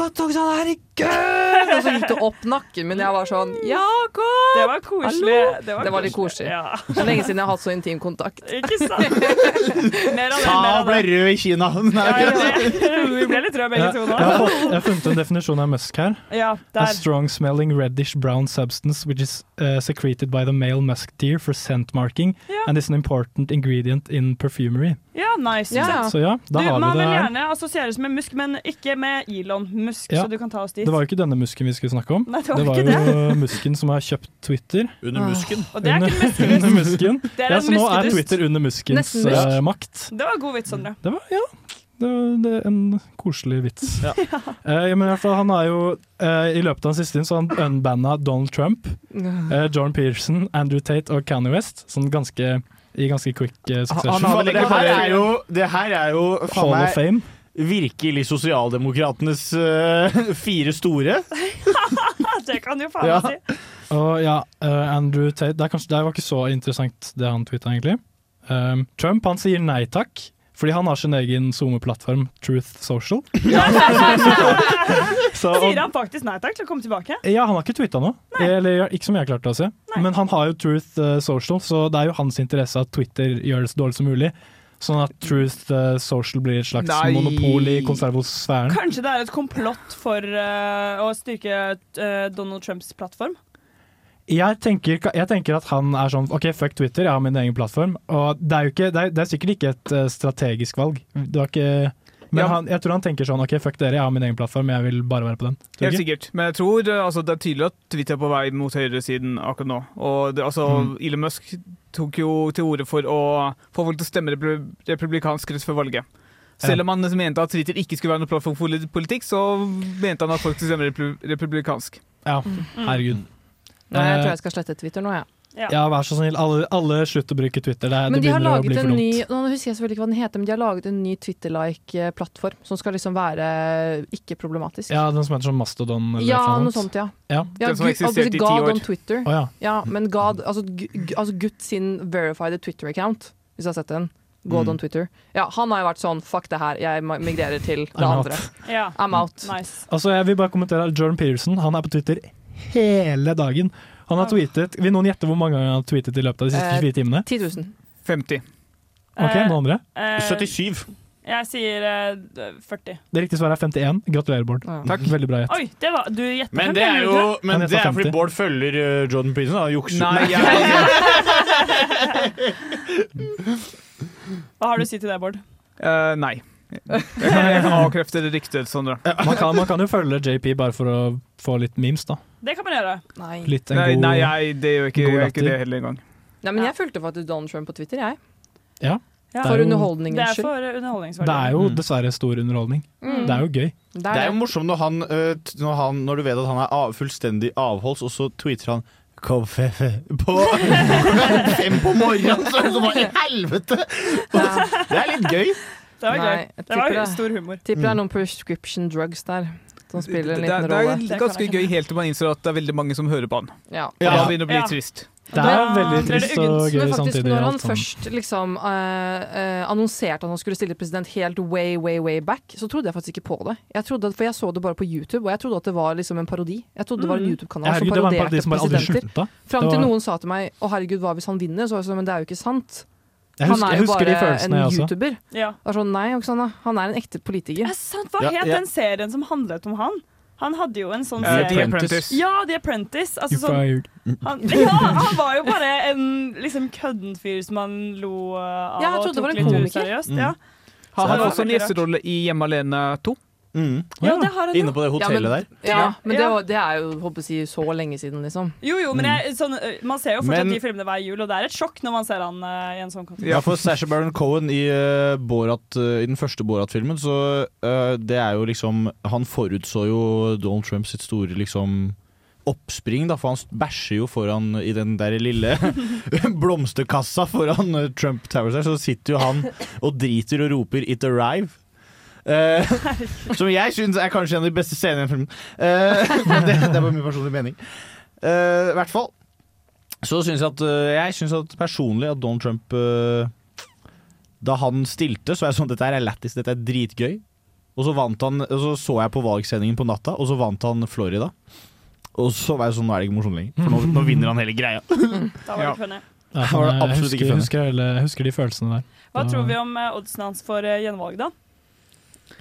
godt! Og sånn, herregud! Og så gikk det opp nakken min. Jeg var sånn Jakob! Det var koselig. Det var, Det var litt koselig. Ja. Er lenge siden jeg har hatt så intim kontakt. Ikke sant? Mer av det. Sa og ble rød i Kina! Nei, Ja, ja, vi ble litt røde begge to jeg, nå. Har funnet en definisjon av musk her. Ja, A strong smelling reddish brown substance which is uh, secreted by the male musk deer for scent marking Ja. and is an important ingredient in perfumery. Ja, nice. Ja. Så ja, da Du, har man vi det vil gjerne assosieres med musk, men ikke med Elon-musk, Ja. så du kan ta oss dit. Det var jo ikke denne musken vi skulle snakke om. Nei, det var det var ikke jo musken som har kjøpt Twitter. Under musken. Og det er Under, ikke en under musken. Det er Ja, en så nå er. Twitter under muskens musk. uh, makt. Det var god vits, Sondre. Det var, ja, det det er en koselig vits. Eh, men i hvert fall, han har jo eh, I løpet av den siste tiden så har han unbanna Donald Trump, eh, John Pearson, Andrew Tate og Kanye West. Sånn ganske, I ganske quick uh, succession. Han han det, her er jo, det her er jo Hall of Fame. virkelig sosialdemokratenes uh, fire store. det kan du faen Ja. si. Og ja, uh, Andrew Tate det, er kanskje, det var ikke så interessant det han twittet egentlig. Um, Trump han sier nei takk, fordi han har sin egen SoMe-plattform, Truth Social. Så, og- Sier han faktisk nei takk til å komme tilbake? Ja, han har ikke twittet noe. Eller ikke som jeg klarte å se. Men han har jo Truth uh, Social, så det er jo hans interesse at Twitter gjør det så dårlig som mulig. Sånn at Truth uh, Social blir et slags Nei. monopol i konservosfæren. Kanskje det er et komplott for uh, å styrke uh, Donald Trumps plattform? Jeg tenker, jeg tenker at han er sånn OK, fuck Twitter, jeg har min egen plattform. Og det er jo ikke, det er, det er sikkert ikke et eh, strategisk valg. Ikke men Ja. han, jeg tror han tenker sånn OK, fuck dere, jeg har min egen plattform, jeg vil bare være på den. Tror Helt ikke? sikkert. Men jeg tror eh, altså, det er tydelig at Twitter er på vei mot høyresiden akkurat nå. Og det, altså, Mm. Elon Musk tok jo til orde for å få folk til å stemme republikansk rett før valget. Selv om han mente at Twitter ikke skulle være noen plattform for politikk, så mente han at folk skulle stemme republikansk. Ja, Mm. herregud. Nei, jeg Eh, tror jeg skal slette Twitter nå, jeg. Ja, vær så snill. Alle, alle slutt å bruke Twitter. Det, er- Men de har begynner å bli laget for en dumt. ny Nå husker jeg selvfølgelig ikke hva den heter, men de har laget en ny Twitter-like plattform som skal liksom være ikke problematisk. Ja, den som heter sånn Mastodon eller Ja, noe sånt, ja. Ja. Ja, Den som har eksistert altså, i ti God on Twitter. Oh, ja. Ja, men God, altså, altså Gutt sin verified Twitter-account, hvis du har sett den. God Mm. on Twitter. Ja, han har jo vært sånn fuck det her, jeg migrerer til det I'm out. andre. I'm out. Nice. Altså, jeg vil bare kommentere Jordan Peterson han er på Twitter hele dagen. Han har tweetet Vil noen gjette hvor mange ganger han har tweetet i løpet av de siste Eh, 24 timene? 10 000. 50. Ok, Eh, noen andre? eh, 77. Jeg sier eh, 40. Det riktige svaret er 51. Gratulerer, Bård. Takk. Veldig bra gjett. Oi, det var, du gjettet Men det er jo men det er fordi Bård følger uh, Jordan Peterson. og jukser. Nei, jeg, Hva har du å si til det, Bård? Uh, nei. Jeg kan jeg kan avkrefte det riktig, Sondre. Man kan, man kan jo følge JP bare for å få litt memes, da. Det kan man gjøre. Nei. Litt en Nei, god nei jeg, det gjør ikke, jeg gjør ikke det heller engang. Nei, men jeg fulgte faktisk Donald Trump på Twitter, jeg. Ja. Ja. For Det er jo- Det underholdningens er skyld. for Det underholdningsverdi. er jo Mm. dessverre stor underholdning. Mm. Det er jo gøy. Det Det er jo morsomt når han, t- når han Når du vet at han er av, fullstendig avholds, og så tweeter han Koffe på klokka fem på morgenen! Så er det sånn hva i helvete! Ja. Det er litt gøy. Det var gøy. Det var stor humor. Tipper det er noen prescription drugs der som spiller en liten rolle. Det er ganske gøy helt til man innser at det er veldig mange som hører på han. Ja. Da Ja. begynner det å bli trist. Det er veldig trist og gøy faktisk, samtidig. når han først liksom eh, eh, annonserte at han skulle stille president helt way, way, way back, så trodde jeg faktisk ikke på det. Jeg trodde, for jeg så det bare på YouTube, og jeg trodde at det var liksom en parodi. Jeg trodde det var en Mm. YouTube-kanal som parodierte presidenter. Fram til noen sa til meg 'Å, herregud, hva hvis han vinner?' Så var jeg sånn, men det er jo ikke sant. Jeg han husker- er jeg jo husker de bare en følelsene, jeg også. YouTuber. Ja. Er sånn, nei, Oksana, han er en ekte politiker. Er sant, Hva Ja, het ja. den serien som handlet om han? Han hadde jo en sånn Eh, The serie Apprentice. Ja, The Apprentice. Altså, You're sånn, fired. han, ja, han var jo bare en liksom kødden fyr som man lo uh, av Ja, jeg og trodde det var tok en litt komiker. useriøst. Mm. Ja. Har han også en gjesterolle i Hjemme alene 2? Mm. Ja, det har han jo. Inne på det Ja, men, der. ja, men det, det er jo håper jeg, så lenge siden, liksom. Jo, jo, men jeg, sånn, uh, man ser jo fortsatt Men- de filmene hver jul, og det er et sjokk når man ser han uh, i en sånn kontekst. Ja, for Sasha Baron Cohen i, uh, Borat, uh, i den første Borat-filmen, så det er jo liksom Han forutså jo Donald Trump sitt store liksom oppspring, da, for han bæsjer jo foran i den der lille blomsterkassa foran Trump Towers her, så sitter jo han og driter og roper 'It Arrive'. Eh, som jeg syns er kanskje en av de beste scenene i filmen. Eh, men det, det er bare min personlige mening. Eh, I hvert fall så syns jeg at eh, Jeg syns at personlig at Donald Trump eh, Da han stilte, så er det sånn dette her er lættis, dette er dritgøy. Og så vant han Og så så jeg på valgsendingen på natta, og så vant han Florida. Og så var jeg sånn, nå er det ikke morsomt lenger, for nå, nå vinner han hele greia. Da var det ikke funny. Ja, Da var det jeg absolutt husker, ikke funny. husker, hele- jeg husker de følelsene der. Hva Da- tror vi om oddsene oddsen hans for uh, gjenvalg, da?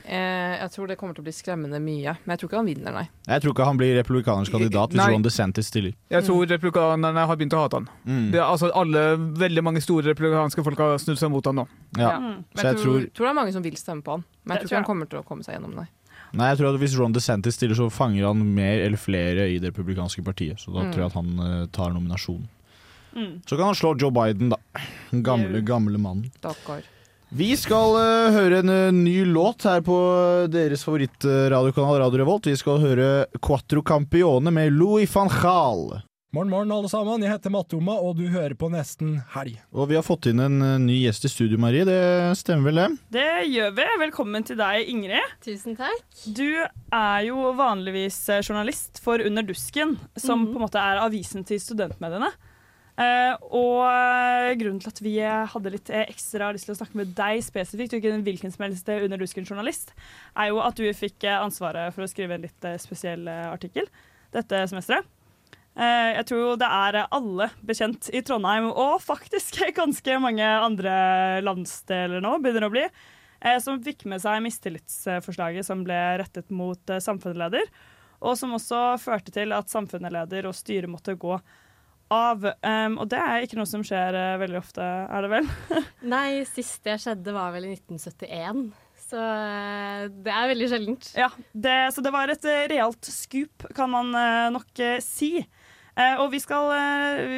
Eh, jeg tror det kommer til å bli skremmende mye, men jeg tror ikke han vinner, nei. Jeg tror ikke han blir republikanersk kandidat hvis Nei. Ron DeSantis stiller. Jeg tror republikanerne har begynt å hate han. Mm. Det er, altså, alle, veldig mange store republikanske folk har snudd seg mot han nå. Ja. Men Så jeg tror, tror tror det er mange som vil stemme på han, men jeg tror tror ikke han kommer til å komme seg gjennom, nei. Nei, jeg tror at Hvis Ron DeSantis stiller, så fanger han mer eller flere i det republikanske partiet. Så da Mm. tror jeg at han uh, tar nominasjonen. Mm. Så kan han slå Joe Biden, da. Den gamle, gamle mannen. Stakkar. Vi skal uh, høre en uh, ny låt her på eh, deres favorittradiokanal Radio Revolt. Vi skal høre Quattro Campione med Louis van Gaal. Morgen, morgen, alle sammen. Jeg heter Mattoma, og du hører på Nesten Helg. Og vi har fått inn en uh, ny gjest i studio, Marie. Det stemmer vel, det? Det gjør vi. Velkommen til deg, Ingrid. Tusen takk. Du er jo vanligvis journalist for Under dusken, som Mhm. på en måte er avisen til studentmediene. Eh, og eh, grunnen til at vi hadde litt eh, ekstra lyst til å snakke med deg spesifikt, og ikke en hvilken som helst Under dusken-journalist, er jo at du fikk ansvaret for å skrive en litt spesiell artikkel dette semesteret. Jeg tror det er alle bekjent i Trondheim, og faktisk ganske mange andre landsdeler nå, begynner å bli, som fikk med seg mistillitsforslaget som ble rettet mot samfunnsleder, og som også førte til at samfunnsleder og styret måtte gå av. Um, og det er ikke noe som skjer uh, veldig ofte, er det vel? Nei, sist det skjedde var vel i 1971. Så eh, det er veldig sjeldent. Ja, det, så det var et eh, realt skup, kan man nok si. Og vi skal,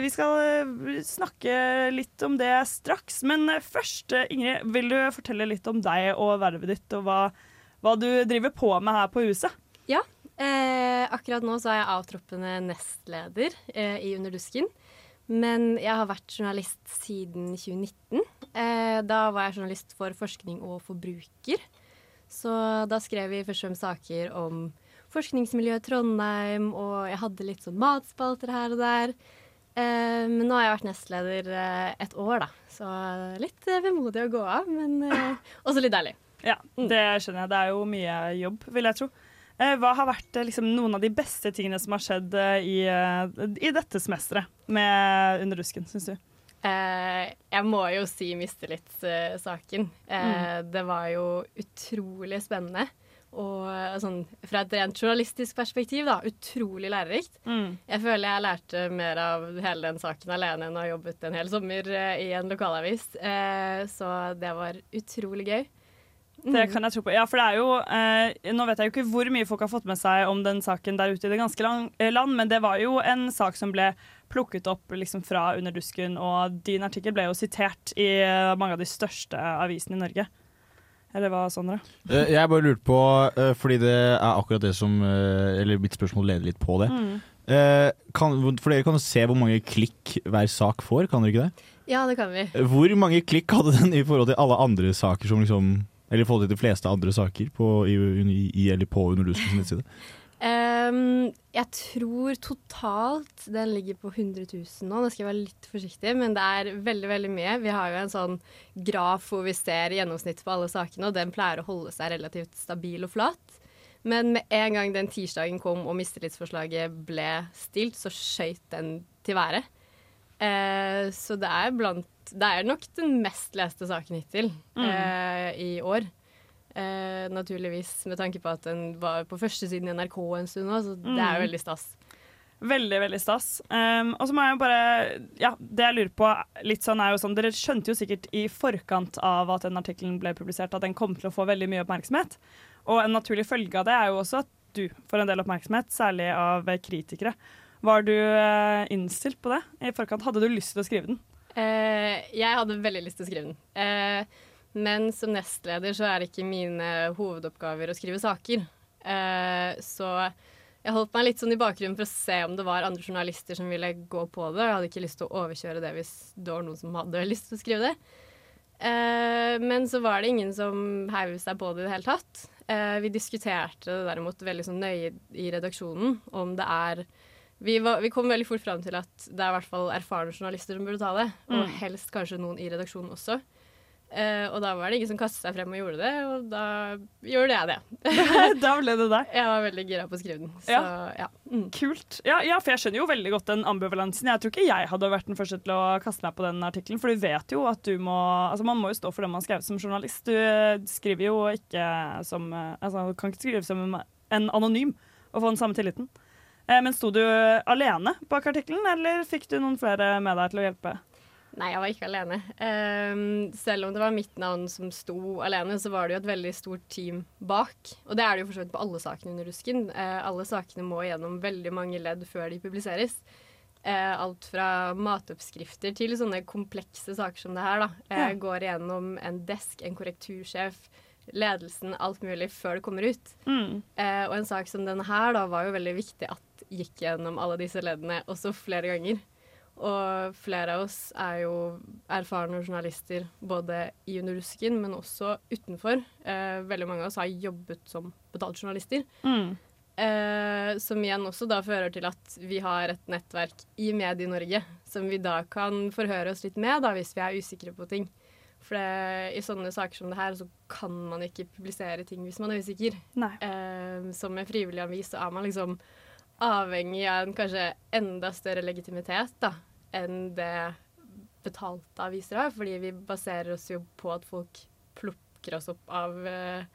vi skal snakke litt om det straks. Men først, Ingrid, vil du fortelle litt om deg og vervet ditt, og hva, hva du driver på med her på huset? Ja. Eh, akkurat nå så er jeg avtroppende nestleder eh, i Underdusken. Men jeg har vært journalist siden 2019. Eh, da var jeg journalist for forskning og forbruker. Så da skrev vi først og fremst saker om forskningsmiljøet i Trondheim, og jeg hadde litt sånn matspalter her og der. Eh, men nå har jeg vært nestleder eh, et år, da. Så litt eh, vemodig å gå av, men også litt deilig. Ja, det skjønner jeg. Det er jo mye jobb, vil jeg tro. Eh, Hva har vært eh, liksom, noen av de beste tingene som har skjedd eh, i, i dette semesteret med Under rusken, syns du? Eh, jeg må jo si mistillitssaken. Eh, Det var jo utrolig spennende. Og sånn, fra et rent journalistisk perspektiv, da, utrolig lærerikt. Jeg føler jeg lærte mer av hele den saken alene enn å ha jobbet en hel sommer eh, i en lokalavis. Eh, så det var utrolig gøy. Det Mm. kan jeg tro på. Ja, for det er jo eh, Nå vet jeg jo ikke hvor mye folk har fått med seg om den saken der ute i det ganske lang, eh, land, men det var jo en sak som ble plukket opp liksom fra Under dusken, og din artikkel ble jo sitert i eh, mange av de største avisene i Norge. Eller hva, Sondre? Eh, Jeg bare lurte på, eh, fordi det er akkurat det som eh, Eller mitt spørsmål leder litt på det. Mm. Eh, Kan, for dere kan jo se hvor mange klikk hver sak får, kan dere ikke det? Ja, det kan vi. Hvor mange klikk hadde den i forhold til alle andre saker som liksom Eller i forhold til de fleste andre saker på, i, i, i, eller på Underduskens nettside? Um, jeg tror totalt den ligger på 100 000 nå. Nå skal jeg være litt forsiktig, men det er veldig veldig mye. Vi har jo en sånn graf hvor vi ser gjennomsnittet på alle sakene, og den pleier å holde seg relativt stabil og flat. Men med en gang den tirsdagen kom og mistillitsforslaget ble stilt, så skøyt den til været. Eh, så det er blant Det er nok den mest leste saken hittil Mm. eh, i år. Eh, naturligvis med tanke på at den var på førstesiden i NRK en stund nå, så det er jo Mm. veldig stas. Veldig, veldig stas. Um, og så må jeg jo bare Ja, det jeg lurer på litt sånn er jo sånn Dere skjønte jo sikkert i forkant av at den artikkelen ble publisert, at den kom til å få veldig mye oppmerksomhet. Og en naturlig følge av det er jo også at du får en del oppmerksomhet, særlig av kritikere. Var du eh, innstilt på det i forkant? Hadde du lyst til å skrive den? Eh, jeg hadde veldig lyst til å skrive den. Eh, men som nestleder så er det ikke mine hovedoppgaver å skrive saker. Eh, så jeg holdt meg litt sånn i bakgrunnen for å se om det var andre journalister som ville gå på det. Jeg hadde ikke lyst til å overkjøre det hvis det var noen som hadde lyst til å skrive det. Eh, men så var det ingen som heiv seg på det i det hele tatt. Eh, vi diskuterte det derimot veldig sånn nøye i redaksjonen om det er vi, var, vi kom veldig fort fram til at det er i hvert fall erfarne journalister som burde ta det. Og Mm. helst kanskje noen i redaksjonen også. Eh, og da var det ingen som kastet seg frem og gjorde det, og da gjorde jeg det. da ble det deg. Jeg var veldig gira på å skrive den. Så Ja. ja. Kult. Ja, ja, for jeg skjønner jo veldig godt den ambivalensen. Jeg tror ikke jeg hadde vært den første til å kaste meg på den artikkelen, for du vet jo at du må Altså, man må jo stå for det man har skrevet som journalist. Du eh, skriver jo ikke som eh, Altså, du kan ikke skrive som en anonym og få den samme tilliten. Eh, Men sto du alene bak artikkelen, eller fikk du noen flere med deg til å hjelpe? Nei, jeg var ikke alene. Um, selv om det var mitt navn som sto alene, så var det jo et veldig stort team bak. Og det er det jo for så vidt på alle sakene under Rusken. Uh, alle sakene må gjennom veldig mange ledd før de publiseres. Uh, alt fra matoppskrifter til sånne komplekse saker som det her. da. Uh, Ja. Går gjennom en desk, en korrektursjef, ledelsen, alt mulig før det kommer ut. Mm. Og en sak som denne her da var jo veldig viktig at gikk gjennom alle disse leddene, også flere ganger. Og flere av oss er jo erfarne journalister både i Underdusken, men også utenfor. Eh, veldig mange av oss har jobbet som betaltjournalister. Mm. Eh, som igjen også da fører til at vi har et nettverk i Medie-Norge som vi da kan forhøre oss litt med da, hvis vi er usikre på ting. For det, i sånne saker som det her, så kan man ikke publisere ting hvis man er usikker. Eh, som en frivillig avis så er man liksom avhengig av en kanskje enda større legitimitet da, enn det betalte aviser har. Fordi vi baserer oss jo på at folk plukker oss opp av eh,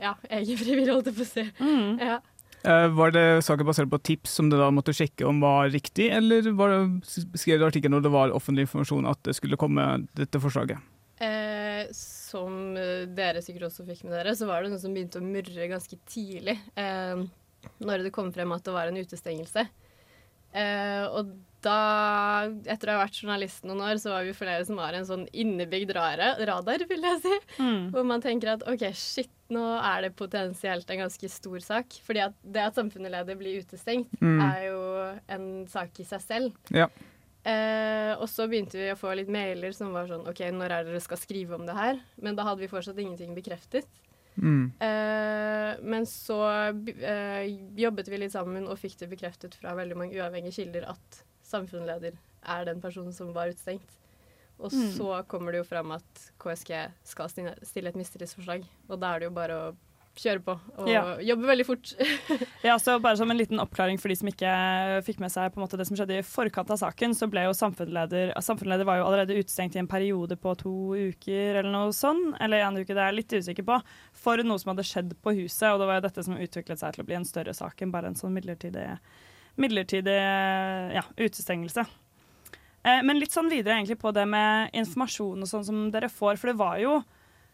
ja, egen frivillig, holdt jeg på å si. Mm. Ja. Eh, var det saker basert på tips som du da måtte sjekke om var riktig, eller var det, skrev du artikkelen når det var offentlig informasjon at det skulle komme dette forslaget? Eh, som dere sikkert også fikk med dere, så var det noe som begynte å murre ganske tidlig. Eh, når det kom frem at det var en utestengelse. Eh, og da, etter å ha vært journalist noen år, så var vi flere som har en sånn innebygd radar, vil jeg si. Mm. Hvor man tenker at OK, shit, nå er det potensielt en ganske stor sak. Fordi at det at samfunnsleder blir utestengt, Mm. er jo en sak i seg selv. Ja. Eh, og så begynte vi å få litt mailer som var sånn OK, når er det dere skal skrive om det her? Men da hadde vi fortsatt ingenting bekreftet. Mm. Eh, men så eh, jobbet vi litt sammen og fikk det bekreftet fra veldig mange uavhengige kilder at samfunnsleder er den personen som var utestengt. Og Mm. så kommer det jo fram at KSG skal stille et mistillitsforslag, og da er det jo bare å kjøre på og Ja. jobbe veldig fort. Ja, så bare som en liten oppklaring for de som ikke fikk med seg på en måte det som skjedde i forkant av saken, så ble jo samfunnsleder Samfunnsleder var jo allerede utestengt i en periode på to uker eller noe sånn, eller en uke, det er jeg litt usikker på, for noe som hadde skjedd på huset, og det var jo dette som utviklet seg til å bli en større sak enn bare en sånn midlertidig, midlertidig ja, utestengelse. Eh, men litt sånn videre egentlig på det med informasjon og sånn som dere får, for det var jo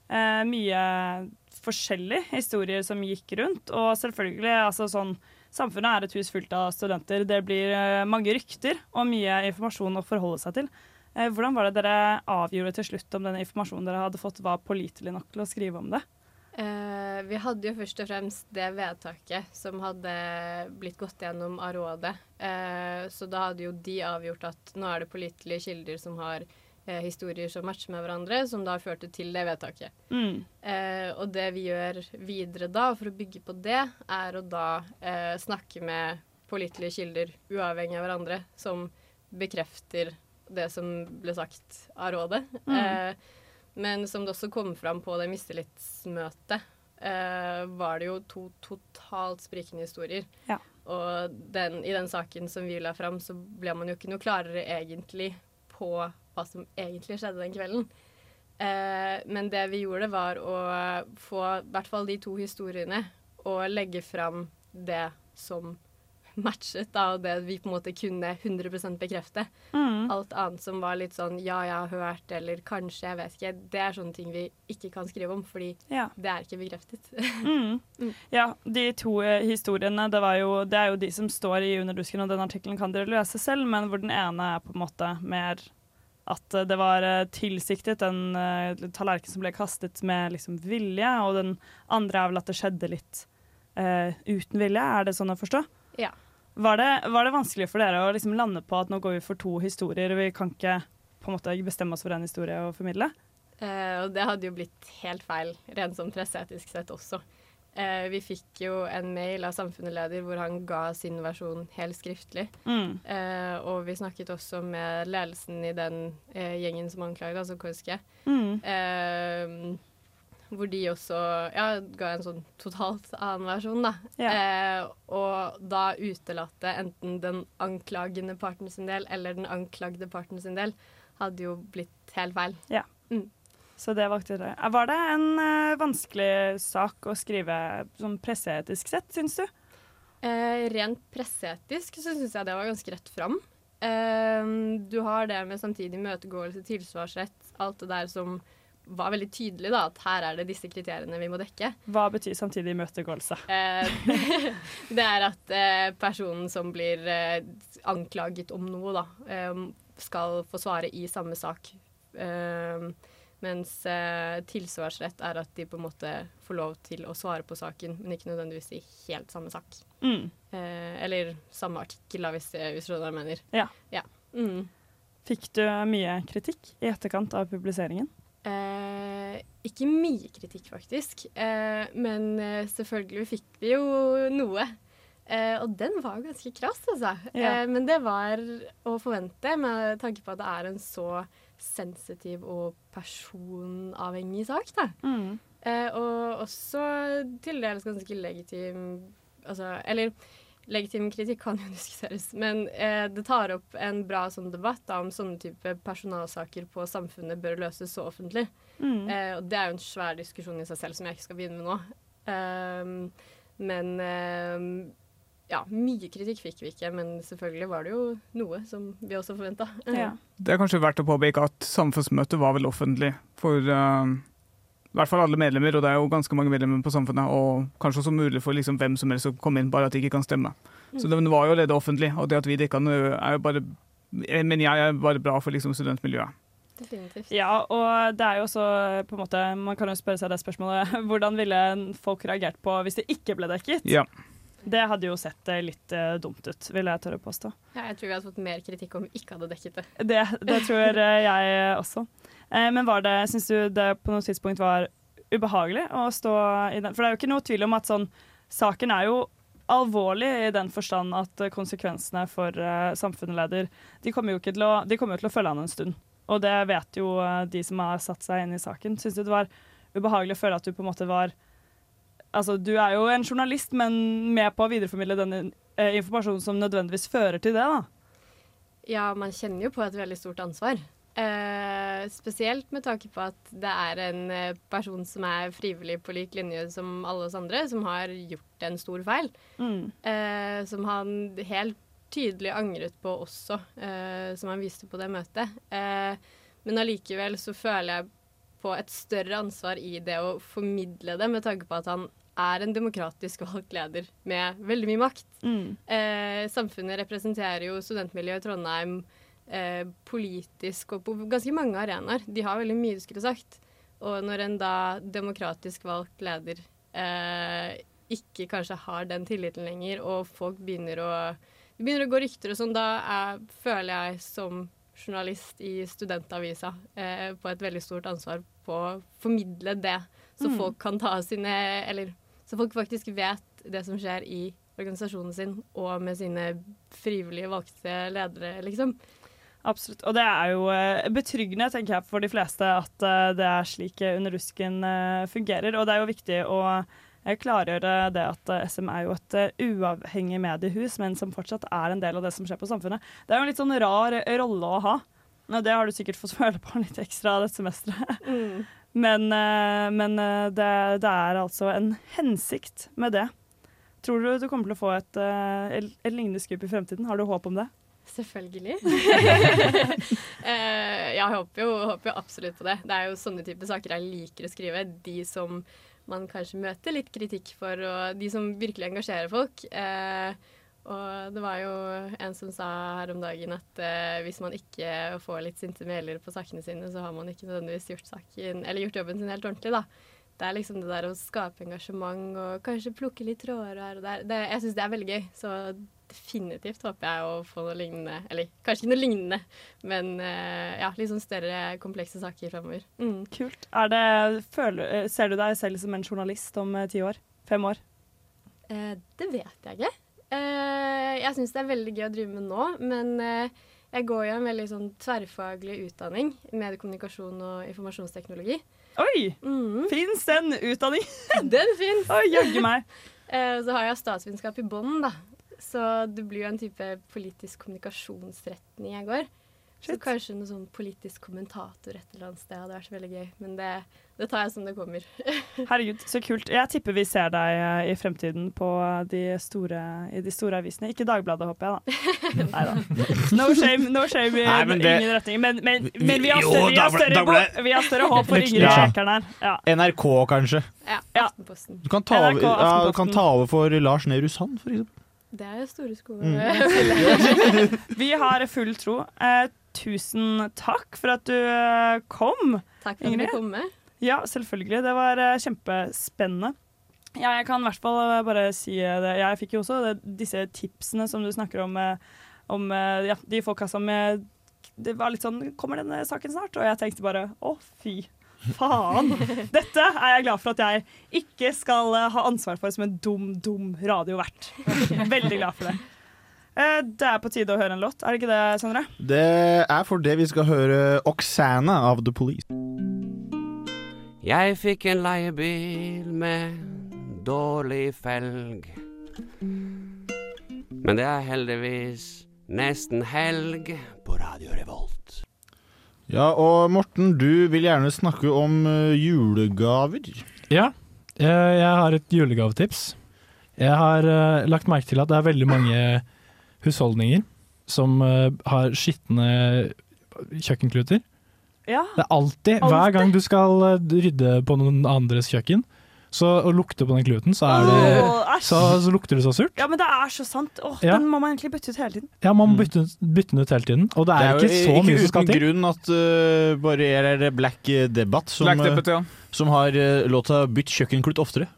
eh, mye forskjellige historier som gikk rundt. Og selvfølgelig, altså sånn Samfunnet er et hus fullt av studenter. Det blir eh, mange rykter og mye informasjon å forholde seg til. Eh, hvordan var det dere avgjorde til slutt om den informasjonen dere hadde fått, var pålitelig nok til å skrive om det? Eh, vi hadde jo først og fremst det vedtaket som hadde blitt gått gjennom av rådet. Eh, så da hadde jo de avgjort at nå er det pålitelige kilder som har eh, historier som matcher med hverandre, som da førte til det vedtaket. Mm. Eh, og det vi gjør videre da, for å bygge på det, er å da eh, snakke med pålitelige kilder uavhengig av hverandre, som bekrefter det som ble sagt av rådet. Mm. Eh, men som det også kom fram på det mistillitsmøtet, eh, var det jo to totalt sprikende historier. Ja. Og den, i den saken som vi la fram, så ble man jo ikke noe klarere egentlig på hva som egentlig skjedde den kvelden. Eh, men det vi gjorde, var å få i hvert fall de to historiene og legge fram det som matchet, da, og det vi på en måte kunne 100 bekrefte. Mm. Alt annet som var litt sånn ja, jeg har hørt, eller kanskje, jeg vet ikke, det er sånne ting vi ikke kan skrive om, fordi Ja. det er ikke bekreftet. Mm. Ja, de to eh, historiene, det, var jo, det er jo de som står i Underdusken, og den artikkelen kan dere lese selv, men hvor den ene er på en måte mer at eh, det var eh, tilsiktet, en uh, tallerken som ble kastet med liksom vilje, og den andre er vel at det skjedde litt uh, uten vilje. Er det sånn å forstå? Ja. Var det, var det vanskelig for dere å liksom lande på at nå går vi for to historier, og vi kan ikke på en måte bestemme oss for en historie å formidle? Uh, og det hadde jo blitt helt feil, rent sånn presseetisk sett også. Eh, vi fikk jo en mail av samfunnsleder hvor han ga sin versjon helt skriftlig. Mm. Eh, og vi snakket også med ledelsen i den eh, gjengen som anklaget, altså KSG. Mm. Eh, hvor de også ja, ga en sånn totalt annen versjon, da. Ja. Eh, og da utelatte enten den anklagende parten sin del eller den anklagde parten sin del, hadde jo blitt helt feil. Ja. Mm. Så det valgte. Eh, Var det en uh, vanskelig sak å skrive sånn presseetisk sett, syns du? Eh, rent presseetisk så syns jeg det var ganske rett fram. Eh, du har det med samtidig møtegåelse, tilsvarsrett, alt det der som var veldig tydelig, da, at her er det disse kriteriene vi må dekke. Hva betyr samtidig imøtegåelse? Eh, det er at eh, personen som blir eh, anklaget om noe, da, eh, skal få svare i samme sak. Eh, mens eh, tilsvarsrett er at de på en måte får lov til å svare på saken, men ikke nødvendigvis i helt samme sak. Mm. Eh, eller samme artikkel, da, hvis, hvis du mener. Ja. Ja. Mm. Fikk du mye kritikk i etterkant av publiseringen? Eh, ikke mye kritikk, faktisk. Eh, men eh, selvfølgelig fikk vi jo noe. Eh, og den var ganske krass, altså. Ja. Eh, men det var å forvente med tanke på at det er en så sensitiv og personavhengig sak, da. Mm. Eh, og også til dels ganske legitim Altså, eller legitim kritikk kan jo diskuteres, men eh, det tar opp en bra sånn debatt da, om sånne type personalsaker på samfunnet bør løses så offentlig. Mm. Eh, og det er jo en svær diskusjon i seg selv som jeg ikke skal begynne med nå. Ehm, men ehm, ja, mye kritikk fikk vi ikke, men selvfølgelig var det jo noe som vi også forventa. Det er kanskje verdt å påpeke at samfunnsmøtet var vel offentlig for uh, i hvert fall alle medlemmer, og det er jo ganske mange medlemmer på Samfunnet, og kanskje også mulig for liksom hvem som helst å komme inn, bare at de ikke kan stemme. Så det var jo allerede offentlig, og det at vi dekka den, er jo bare Men jeg er bare bra for liksom studentmiljøet. Definitivt. Ja, og det er jo også på en måte Man kan jo spørre seg det spørsmålet Hvordan ville folk reagert på hvis det ikke ble dekket? Ja. Det hadde jo sett eh, litt eh, dumt ut, vil jeg tørre å påstå. Ja, jeg tror vi hadde fått mer kritikk om vi ikke hadde dekket det. Det, det tror eh, jeg også. Men var det, syns du det på noe tidspunkt var ubehagelig å stå i den? For det er jo ikke noe tvil om at sånn Saken er jo alvorlig i den forstand at konsekvensene for samfunnsleder de kommer, jo ikke til å, de kommer til å følge han en stund. Og det vet jo de som har satt seg inn i saken. Syns du det var ubehagelig å føle at du på en måte var Altså, du er jo en journalist, men med på å videreformidle den eh, informasjonen som nødvendigvis fører til det, da. Ja, man kjenner jo på et veldig stort ansvar. Eh, spesielt med tanke på at det er en eh, person som er frivillig på lik linje som alle oss andre, som har gjort en stor feil. Mm. Eh, som han helt tydelig angret på også, eh, som han viste på det møtet. Eh, men allikevel så føler jeg på et større ansvar i det å formidle det, med tanke på at han er en demokratisk valgt leder med veldig mye makt. Mm. Eh, samfunnet representerer jo studentmiljøet i Trondheim eh, politisk og på ganske mange arenaer. De har veldig mye de skulle sagt. Og når en da demokratisk valgt leder eh, ikke kanskje har den tilliten lenger, og folk begynner å begynner å gå rykter og sånn, da er, føler jeg som journalist i studentavisa eh, på et veldig stort ansvar på å formidle det, så Mm. folk kan ta sine Eller så folk faktisk vet det som skjer i organisasjonen sin og med sine frivillige valgte ledere, liksom. Absolutt. Og det er jo eh, betryggende, tenker jeg, for de fleste at eh, det er slik eh, Under rusken fungerer. Og det er jo viktig å klargjøre det at SM er jo et uavhengig mediehus, men som fortsatt er en del av det som skjer på samfunnet. Det er jo en litt sånn rar rolle å ha. Det har du sikkert fått føle på litt ekstra dette semesteret. Mm. Men, eh, men eh, det, det er altså en hensikt med det. Tror du du kommer til å få et, eh, et, et lignende skup i fremtiden? Har du håp om det? Selvfølgelig. Jeg håper jo, håper jo absolutt på det. Det er jo sånne type saker jeg liker å skrive. De som man kanskje møter litt kritikk for, og de som virkelig engasjerer folk. Eh, og det var jo en som sa her om dagen at eh, hvis man ikke får litt sinte mailer på sakene sine, så har man ikke nødvendigvis gjort, saken, eller gjort jobben sin helt ordentlig, da. Det er liksom det der å skape engasjement og kanskje plukke litt tråder her og der. Det, jeg syns det er veldig gøy, så definitivt håper jeg å få noe lignende. Eller kanskje ikke noe lignende, men eh, ja, litt sånn større, komplekse saker fremover. Mm. Kult. Det, føler, eh, ser du deg selv som en journalist om eh, ti år? Fem år? Eh, det vet jeg ikke. Eh, jeg syns det er veldig gøy å drive med nå, men eh, jeg går jo en veldig sånn tverrfaglig utdanning. Mediekommunikasjon og informasjonsteknologi. Oi! Mm. Fins den utdanning? Den fins! Oi, jaggu meg. Eh, så har jeg statsvitenskap i bånn, da. Så det blir jo en type politisk kommunikasjonsretning jeg går. Så kanskje noe sånn politisk kommentator et eller annet sted hadde vært veldig gøy. Men det, det tar jeg som det kommer. Herregud, så kult. Jeg tipper vi ser deg eh, i fremtiden på de store, i de store avisene. Ikke Dagbladet, håper jeg, da. Nei da. No shame, no shame i Nei, men det- ingen retning. Men, men, men vi, har Jo, større, vi, har større, vi har større håp for yngre ja. Her. Ja. NRK, kanskje. Ja, Aftenposten. Du kan ta, NRK, over, ja, kan ta over for Lars Nehru Sand, for eksempel. Det er jo store skoer. Mm. Vi har full tro. Eh, tusen takk for at du eh, kom. Takk for at du kom med. Ja, selvfølgelig. Det var eh, kjempespennende. Ja, jeg kan i hvert fall eh, bare si det. Jeg fikk jo også det, disse tipsene som du snakker om, om ja, de folka som Det var litt sånn Kommer denne saken snart? Og jeg tenkte bare å, fy faen. Dette er jeg glad for at jeg ikke skal ha ansvar for som en dum, dum radiovert. Veldig glad for det. Eh, Det er på tide å høre en låt, er det ikke det, Sondre? Det er for det vi skal høre Oksana av The Police. Jeg fikk en leiebil med dårlig felg. Men det er heldigvis nesten helg på Radio Revolt. Ja, og Morten, du vil gjerne snakke om eh, julegaver. Ja, eh, jeg har et julegavetips. Jeg har lagt merke til at det er veldig mange husholdninger som eh, har skitne kjøkkenkluter. Ja. Det er alltid, hver gang du skal eh, rydde på noen andres kjøkken, så å lukte på den kluten, så, er det, oh, så, så lukter det så surt. Ja, men det er så sant. Åh, Ja. Den må man egentlig bytte ut hele tiden. Ja, man må bytte, bytte den ut hele tiden, og det er, jo ikke så mye som skal uten grunn at uh, bare er det Black Debatt som, Black eh, ja. som har uh, låta 'Bytt kjøkkenklut oftere'.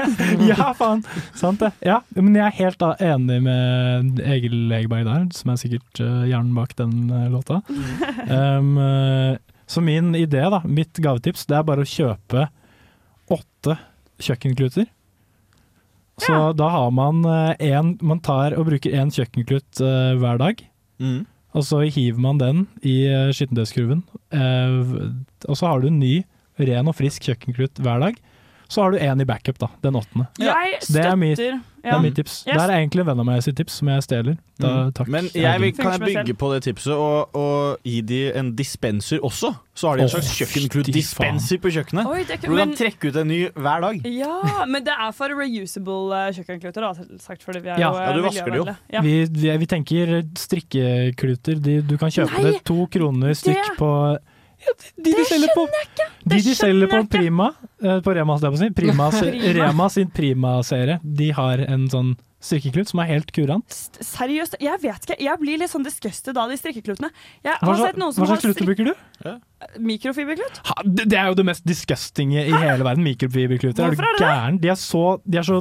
ja, faen. Sant det. Ja, men jeg er helt da enig med Egil Egeberg der, som er sikkert uh, hjernen bak den uh, låta. Um, så min idé, da, mitt gavetips, det er bare å kjøpe åtte kjøkkenkluter. Så da har man én Man tar og bruker én kjøkkenklut uh, hver dag. Mm. Og så hiver man den i uh, skittentøyskurven. Uh, og så har du en ny, ren og frisk kjøkkenklut hver dag. Så har du én i backup, da. Den åttende. Jeg Så det er mitt, støtter, det er mitt tips. Yes. Det er egentlig en venn av meg sitt tips, som jeg stjeler. Da, Mm. takk. Men jeg vil, kan jeg bygge på det tipset og, og gi de en dispenser også? Så har de en oh, slags kjøkkenklut-dispenser på kjøkkenet. Oi, ikke- Hvor du kan men- trekke ut en ny hver dag. Ja, men det er for reusable eh, kjøkkenkluter, da, selvsagt, fordi vi er Ja. jo eh, Ja, du vasker det jo. Ja. Vi, vi, vi tenker strikkekluter. De, du kan kjøpe Nei, det to kroner stykk det- på ja, de, det de skjønner på, de de selger på Prima, eh, på Rema, holdt jeg på å si. Prima. Rema sin Prima-serie. De har en sånn strikkeklut som er helt kurant. Seriøst, jeg vet ikke. Jeg blir litt sånn disgusted av de strikkeklutene. Jeg Hva har slags, sett noen som hva slags klut bruker du? mikrofiberklut. Ha, det, det er jo det mest disgustinge i hele verden. Mikrofiberkluter. Er du det det? gæren? De er så, de er så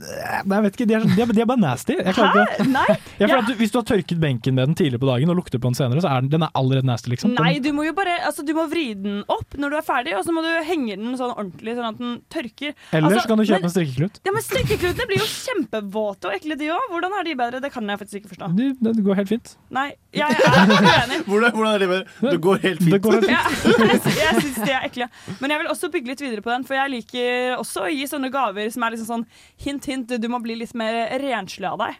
Nei, jeg vet ikke, de er, de er, de er bare nasty. Jeg ikke Nei! Ja, Ja. at du, Hvis du har tørket benken med den tidligere på dagen og lukter på den senere, så er den, den er allerede nasty. liksom. Nei, du må jo bare altså, Du må vri den opp når du er ferdig, og så må du henge den sånn ordentlig, sånn at den tørker. Eller Altså, så kan du kjøpe men- en strikkeklut. Ja, men Strikkeklutene blir jo kjempevåte og ekle, de òg. Hvordan er de bedre? Det kan jeg faktisk ikke forstå. Du, det går helt fint. Nei, jeg er uenig. Hvordan, hvordan er de bedre? Det går helt fint. Det går helt Ja, jeg jeg syns de er ekle. Men jeg vil også bygge litt videre på den, for jeg liker også å gi sånne gaver som er liksom sånn hint, hint, du må bli litt mer renslig av deg.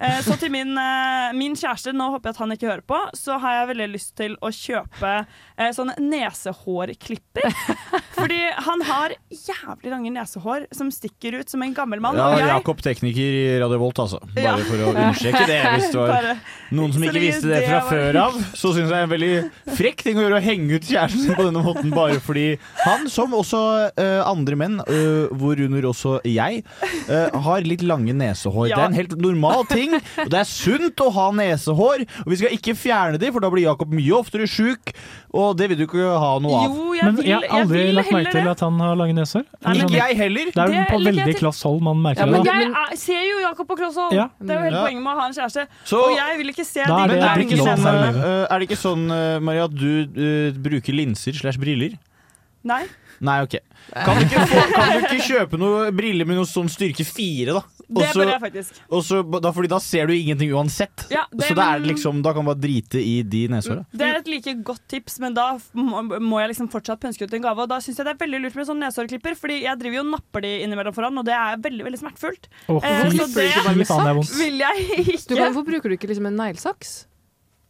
Eh, Så til min, eh, min kjæreste, nå håper jeg at han ikke hører på, så har jeg veldig lyst til å kjøpe eh, sånne nesehårklipper. Fordi han har jævlig lange nesehår som stikker ut som en gammel mann. Ja, jeg, Jakob tekniker i Radio Volt, altså. Ja. Bare for å understreke det, hvis det var noen som ikke visste det det fra før av. Så syns jeg det er en veldig frekk ting å gjøre å henge ut kjæresten sin på denne måten, bare fordi han, som også uh, andre menn, uh, hvorunder også jeg, uh, har litt lange nesehår. Ja. Det er en helt normal ting, og det er sunt å ha nesehår. Og vi skal ikke fjerne de, for da blir Jakob mye oftere sjuk, og det vil du ikke ha noe av. Jo, jeg Men vil, jeg har aldri jeg lagt merke til at han har lange neser. Nei, men Ikke jeg heller. Det er jo på veldig klass hold man merker Ja, det. men. Jeg er, ser jo Jakob på kloss hold. Ja. Det er jo hele Ja. poenget med å ha en kjæreste. Så- og jeg vil ikke se de er det- er det ikke sånn, er det ikke sånn eh, Maria, at du uh, bruker linser slash briller? Nei. Nei, ok. Kan du ikke, få, kan du ikke kjøpe noe briller med noe sånn styrke fire, da? Det så- bør jeg faktisk. og så, da, fordi da ser du ingenting uansett. Ja, det- så da er det liksom, da kan man bare drite i de nesehåra. Det er et like godt tips, men da må, må jeg liksom fortsatt pønske ut en gave. Og da syns jeg det er veldig lurt med sånn nesehårklipper, Fordi jeg driver jo og napper de innimellom foran, og det er veldig veldig smertefullt. Åh, Eh, fy så det faen, det er vondt. vil jeg ikke. Du kan, hvorfor bruker du ikke liksom en neglesaks?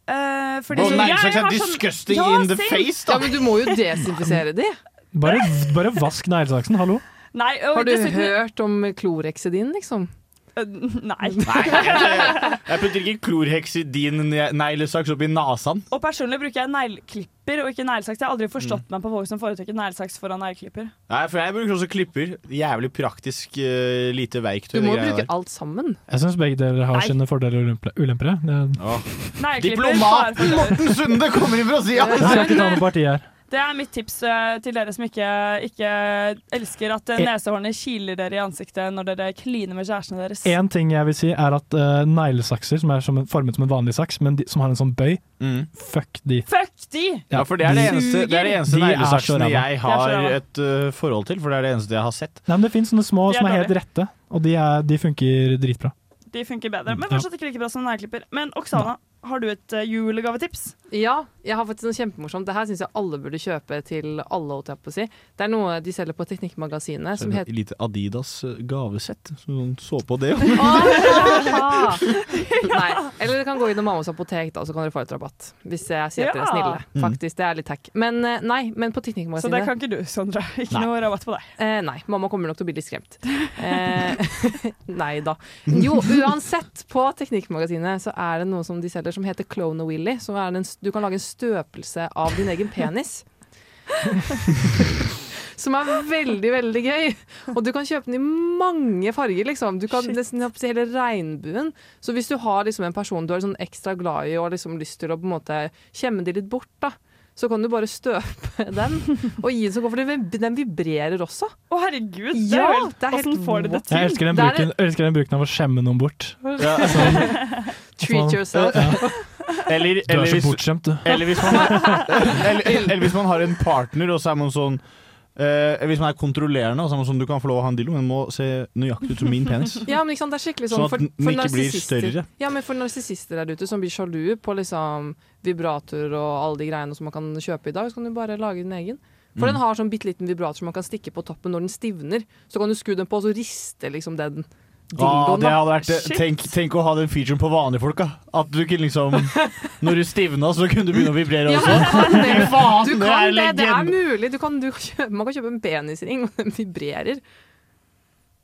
Uh, fordi Og jeg neglesaks er har sånn- disgusting Ja, in the same. face, Ja, da! men du må jo desinfisere de. Bare, bare vask neglesaksen, hallo. Nei, og Har du dessuten- hørt om kloreksedin, liksom? Eh, Nei. Nei, jeg, jeg putter ikke klorheks i din ne- neglesaks oppi nasen. Og personlig bruker jeg negleklipper og ikke neglesaks. Jeg har aldri forstått meg på folk som foretrekker neglesaks foran negleklipper. Nei, for jeg bruker også klipper. Jævlig praktisk eh, lite verktøy. Du må bruke der. alt sammen. Jeg syns begge deler har Nei. sine fordeler og ulempe- ulemper. jeg. Det, Åh. Negleklipper, bare Diplomaten for- Morten Sunde kommer inn fra sida! jeg skal ikke ta noe parti her. Det er mitt tips eh, til dere som ikke, ikke elsker at eh, nesehårene kiler dere i ansiktet når dere kliner med kjærestene deres. En ting jeg vil si, er at uh, neglesakser som er som en, formet som en vanlig saks, men de, som har en sånn bøy, Mm. fuck de. Fuck de! Ja, for det er det eneste, det er det eneste De neglesaksene jeg har et uh, forhold til, for det er det eneste jeg har sett. Nei, men Det finnes sånne små De er som er helt rette, og de, er, de funker dritbra. De funker bedre, men fortsatt ikke like bra som negleklipper. Men Oksana, har du et uh, julegavetips? Ja, jeg har faktisk noe kjempemorsomt. Det her syns jeg alle burde kjøpe til alle. holdt jeg på å si. Det er noe de selger på Teknikkmagasinet som heter Lite Adidas uh, gavesett. Som noen så på det. Aha! Nei. Eller det kan gå innom mammas apotek, da, så kan dere få litt rabatt. Hvis jeg sier at dere er snille. Faktisk, Det er litt tack. Men eh, nei, men på Så det kan ikke du, Sondre. Ikke Nei. noe rabatt på deg. eh, Nei, mamma kommer nok til å bli litt skremt. Eh, nei da. Jo, uansett, på Teknikkmagasinet så er det noe som de selger som heter Clone Willy. Så er en, du kan lage en støpelse av din egen penis. Som er veldig, veldig gøy. Og du kan kjøpe den i mange farger, liksom. Du kan Shit. nesten ha på hele regnbuen. Så hvis du har liksom en person du er sånn ekstra glad i og har liksom lyst til å på en måte kjemme de litt bort, da. Så kan du bare støpe den og gi den så godt, for den den vibrerer også. Å, herregud! Det Ja, er helt, det er helt får de det til? Jeg elsker den bruken, er elsker den bruken av å skjemme noen bort. Sånn, Treat yourself. Eller, du er eller, så bortskjemt, du. eller, hvis man, eller, eller hvis man har en partner, og så er man sånn eh, Hvis man er kontrollerende, og så er man sånn Du kan få lov å ha en dildo, men må se nøyaktig ut som min penis. Ja, men ikke sant, det er skikkelig sånn, Sånn at for, den ikke blir større. Ja, men for narsissister der ute som blir sjalu på liksom vibrator og alle de greiene som man kan kjøpe i dag, så kan du bare lage din egen. For Mm. den har sånn bitte liten vibrator som man kan stikke på toppen når den stivner. Så kan du skru den på, og så rister liksom den dildoen. det hadde vært, tenk, tenk å ha den featuren på vanlige folk. Da. At du kunne liksom Når du stivna, så kunne du begynne å vibrere Ja, også. det. Fy faen, Du det er det, det er mulig. Du kan, du kjøpe, man kan kjøpe en penisring, og den vibrerer.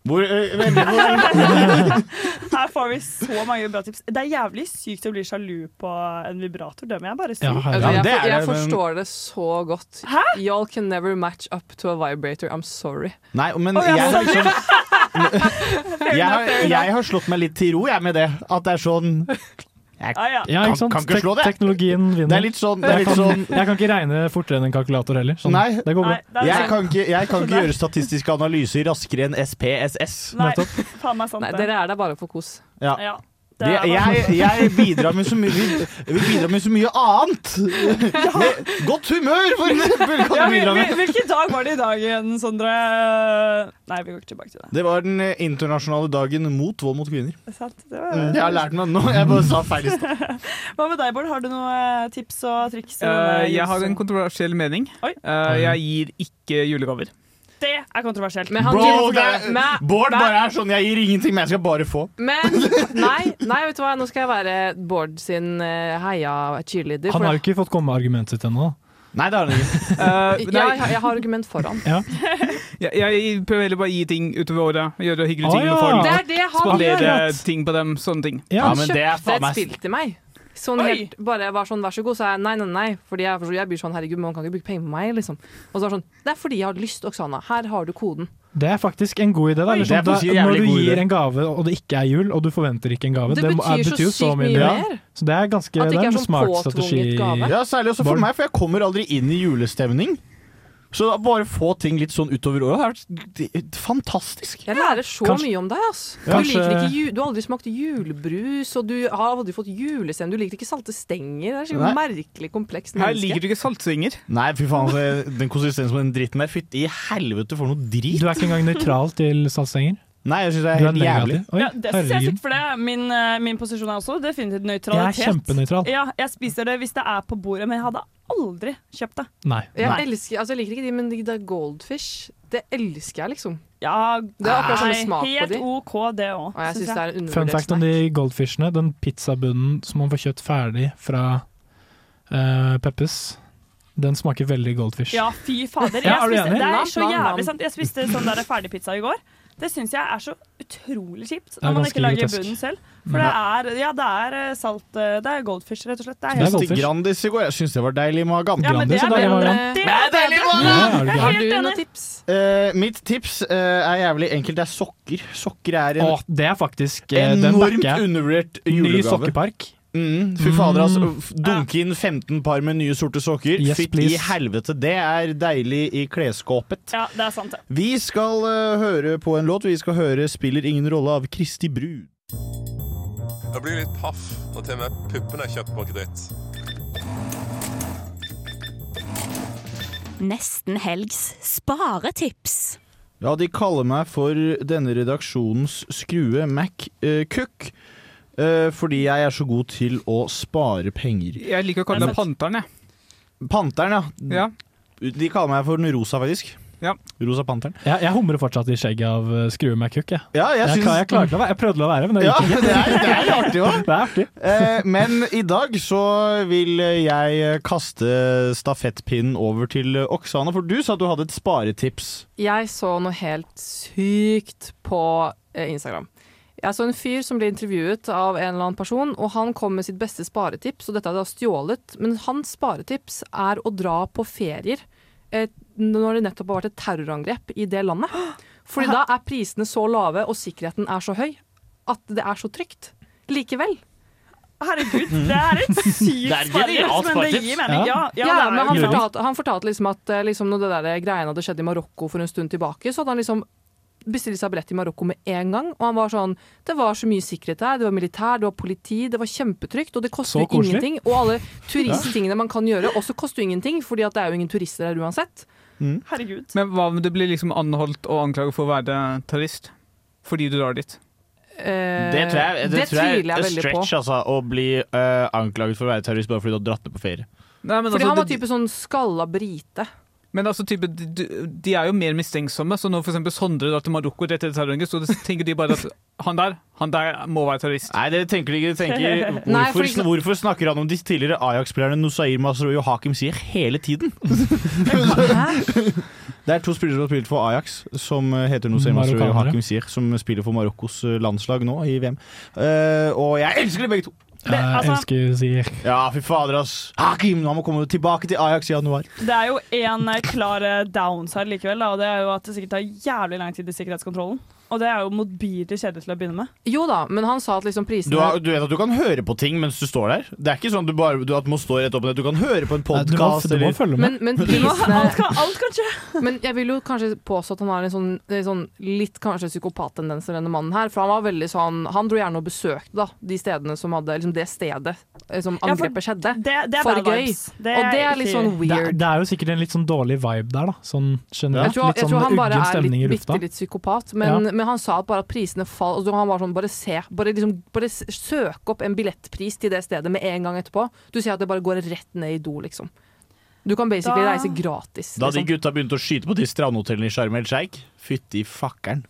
Hvor, øh, Her får vi så mange bra tips. Det er jævlig sykt å bli sjalu på en vibrator, det må jeg bare si. Ja, ja, jeg, er for, jeg forstår det så godt. Hæ? Y'all can never match up to a vibrator. I'm sorry. Nei, men oh, jeg, jeg sorry. liksom jeg har, jeg har slått meg litt til ro jeg med det. At det er sånn Jeg Ah, ja. Ja, ikke sant? Kan, kan ikke slå det. Teknologien vinner. Det er litt sånn, det er jeg, kan, sånn jeg kan ikke regne fortere enn en kalkulator heller. Sånn, Nei, det går bra. jeg kan ikke, jeg kan ikke gjøre statistiske analyser raskere enn SPSS. Nei, faen meg sant Nei, dere er der bare for kos. Ja. Ja. Det, jeg, jeg bidrar med så mye Vi, vi bidrar med så mye annet! Ja. godt humør, for eksempel! Ja, hvil- hvilken dag var det i dag igjen, Sondre? Nei, vi går ikke tilbake til det. Det var den eh, internasjonale dagen mot vold mot kvinner. Er sant. Det var... Mm, Jeg har lært meg det nå. Jeg bare sa feil i stad. Hva med deg, Bård? Har du noen tips og triks? Eh, jeg har en kontroversiell mening. Oi. Eh, jeg gir ikke julegaver. Det er kontroversielt. Men han Bro, det er, Bård bare er sånn Jeg gir ingenting, men jeg skal bare få. Men nei, nei, vet du hva, nå skal jeg være Bård sin eh, heia cheerleader. Han har jo ikke fått komme med argumentet sitt ennå. Nei, det har han ikke. uh, jeg, jeg, jeg har argument for han. Ja. jeg, jeg prøver heller bare å gi ting utover året. Gjøre hyggelige ting med ja. folk. Det er det han Spandere gjør. ting på dem. Sånne ting. Ja, Han men det er kjøpte et spill til meg. Sånn helt, bare var sånn, vær så god, så er jeg nei, nei, nei. Fordi jeg, jeg blir sånn, herregud, man kan ikke bruke penger på meg, liksom. Og så var det sånn, det er fordi jeg har lyst, Oksana. Her har du koden. Det er faktisk en god idé. Da. Oi, Eller sånn, da, når du gir en gave, og det ikke er jul, og du forventer ikke en gave Det må- betyr så betyr så, sykt mye Ja. mer. Så det er ganske At det det ikke er en sånn smart strategi. gave. Ja, Særlig også for meg, for jeg kommer aldri inn i julestemning. Så bare få ting litt sånn utover året har vært det er fantastisk. Jeg lærer så Kanskje- mye om deg, ass. Du, Kanskje- liker ikke ju du har aldri smakt julebrus, og du har aldri fått julestemning. Du liker ikke salte stenger. Det er så merkelig komplekst Her liker du ikke saltstenger. Nei, fy faen, altså, den konsistensen på den dritten der. Fytti helvete, for noe drit. Du er ikke engang nøytral til saltstenger? Nei, jeg syns det er helt jævlig. Oi, Ja, det synes jeg er herregud. for det. Min, eh, min posisjon er også definitivt nøytralitet. Jeg er kjempenøytral. Ja, jeg spiser det hvis det er på bordet, men jeg hadde aldri kjøpt det. Nei. Jeg, Nei. elsker, altså, jeg liker ikke de, men de der goldfish, det elsker jeg, liksom. Ja, Det er akkurat samme smak på helt de. OK, det òg. Syns er Fun fact om de goldfishene. Den pizzabunnen som man får kjøtt ferdig fra uh, Peppes, den smaker veldig goldfish. Ja, fy fader. Ja, er Jeg du spiste, enig? det er så jævlig sant. Jeg spiste sånn der ferdigpizza i går. Det syns jeg er så utrolig kjipt når man ikke lager grotesk. bunnen selv. For det er, ja, det er eh, salt eh, Det er goldfish, rett og slett. Det er Det er helt Spiste. Grandis i går. Jeg syns det var deilig i magen. Ja, men det er bedre. Det er deilig i magen! Har du noen tips? Uh, mitt tips uh, er jævlig enkelt. Det er sokker. Sokker er en Å, det er faktisk uh, enormt undervurdert julegave. Ny sokkepark. Mm, fy fader, altså. Mm. Dunke inn 15 par med nye sorte sokker. Yes, Fytt i helvete. Det er deilig i klesskåpet. Ja, det er sant, det. Vi skal uh, høre på en låt. Vi skal høre 'Spiller ingen rolle' av Kristi Brud. Jeg blir litt paff når til og med puppene er kjøpt på kreditt. Nesten helgs sparetips. Ja, de kaller meg for denne redaksjonens skrue Mac-cook. eh, fordi jeg er så god til å spare penger. Jeg liker å kalle deg Panteren, jeg. Panteren, ja. Ja. De kaller meg for den rosa, faktisk. Ja. Rosa Panteren. Jeg, jeg humrer fortsatt i skjegget av uh, Skrue McCook. Jeg. Ja, jeg Jeg, jeg, klarte å være, jeg prøvde å være, men det Ja, gikk ikke. det er, det er artig òg. Det er artig. Eh, men i dag så vil jeg kaste stafettpinnen over til Oksana, for du sa at du hadde et sparetips. Jeg så noe helt sykt på eh, Instagram. Jeg så en fyr som ble intervjuet av en eller annen person, og han kom med sitt beste sparetips, og dette er da stjålet, men hans sparetips er å dra på ferier eh, når det nettopp har vært et terrorangrep i det landet. Fordi da er prisene så lave, og sikkerheten er så høy, at det er så trygt. Likevel. Herregud, det er et sykt er sparetips, men det gir mening. Ja, ja, Ja, men han fortalte, han fortalte liksom at eh, liksom, når det der greiene hadde skjedd i Marokko for en stund tilbake, så hadde han liksom bestilt seg billett i Marokko med en gang. Og han var sånn Det var så mye sikkerhet der. Det var militær, det var politi, det var kjempetrygt. Og det koster ingenting. Og alle turisttingene man kan gjøre, også koster ingenting, fordi at det er jo ingen turister her uansett. Herregud. Men hva om du blir liksom anholdt og anklaget for å være terrorist? Fordi du drar dit? Eh, Det tror jeg, det det tror jeg tviler er jeg veldig på. stretch, altså. Å bli uh, anklaget for å være terrorist bare fordi du har dratt ned på ferie. Nei, men Fordi altså, han var det- type sånn skalla brite. Men altså, type, de, de er jo mer mistenksomme, så når eksempel Sondre drar til Marokko rett etter terrorangrep, så tenker de bare at han der, han der må være terrorist. Nei, det tenker de ikke. De tenker, Nei, hvorfor, fordi- hvorfor snakker han om de tidligere Ajax-spillerne Nusair Masroui og Hakim Sier hele tiden? det er to spillere som har spilt for Ajax, som eh, heter Nusair Masroui og Hakim Sier, som spiller for Marokkos eh, landslag nå i VM. Uh, og jeg elsker dem begge to! Jeg altså- elsker sier Ja, fy fader, ass. Hakim, han må komme tilbake til Ajax i januar. Det er jo en eh, klar eh, downside likevel, da, og det er jo at det sikkert tar jævlig lang tid i sikkerhetskontrollen. Og det er jo motbydelig kjedelig til å begynne med. Jo da, men han sa at liksom prisene Du, har, du vet at du kan høre på ting mens du står der? Det er ikke sånn at du bare du, må stå rett opp ned. Du kan høre på en podkast. du må følge med. Men, men Alt prisene kan, alt kan skje! Men jeg vil jo kanskje påstå at han har en sånn, en sånn litt kanskje psykopattendenser, denne mannen her. For han var veldig sånn Han dro gjerne og besøkte da, de stedene som hadde Liksom det stedet eh, som Ja, for angrepet skjedde. Det, det er for gøy. Det og det er litt sånn weird. det er jo sikkert en litt sånn dårlig vibe der, da. Sånn generelt. Jeg tror, jeg sånn tror han bare er litt, bitte litt psykopat, men, Ja. Men han sa bare at prisene falt. altså han var sånn, bare se, bare, liksom, bare søk opp en billettpris til det stedet med en gang etterpå. Du ser at det bare går rett ned i do, liksom. Du kan basically Da- reise gratis. Da de Liksom. gutta begynte å skyte på de strandhotellene i Sharm el Sheikh, fytti fakkeren.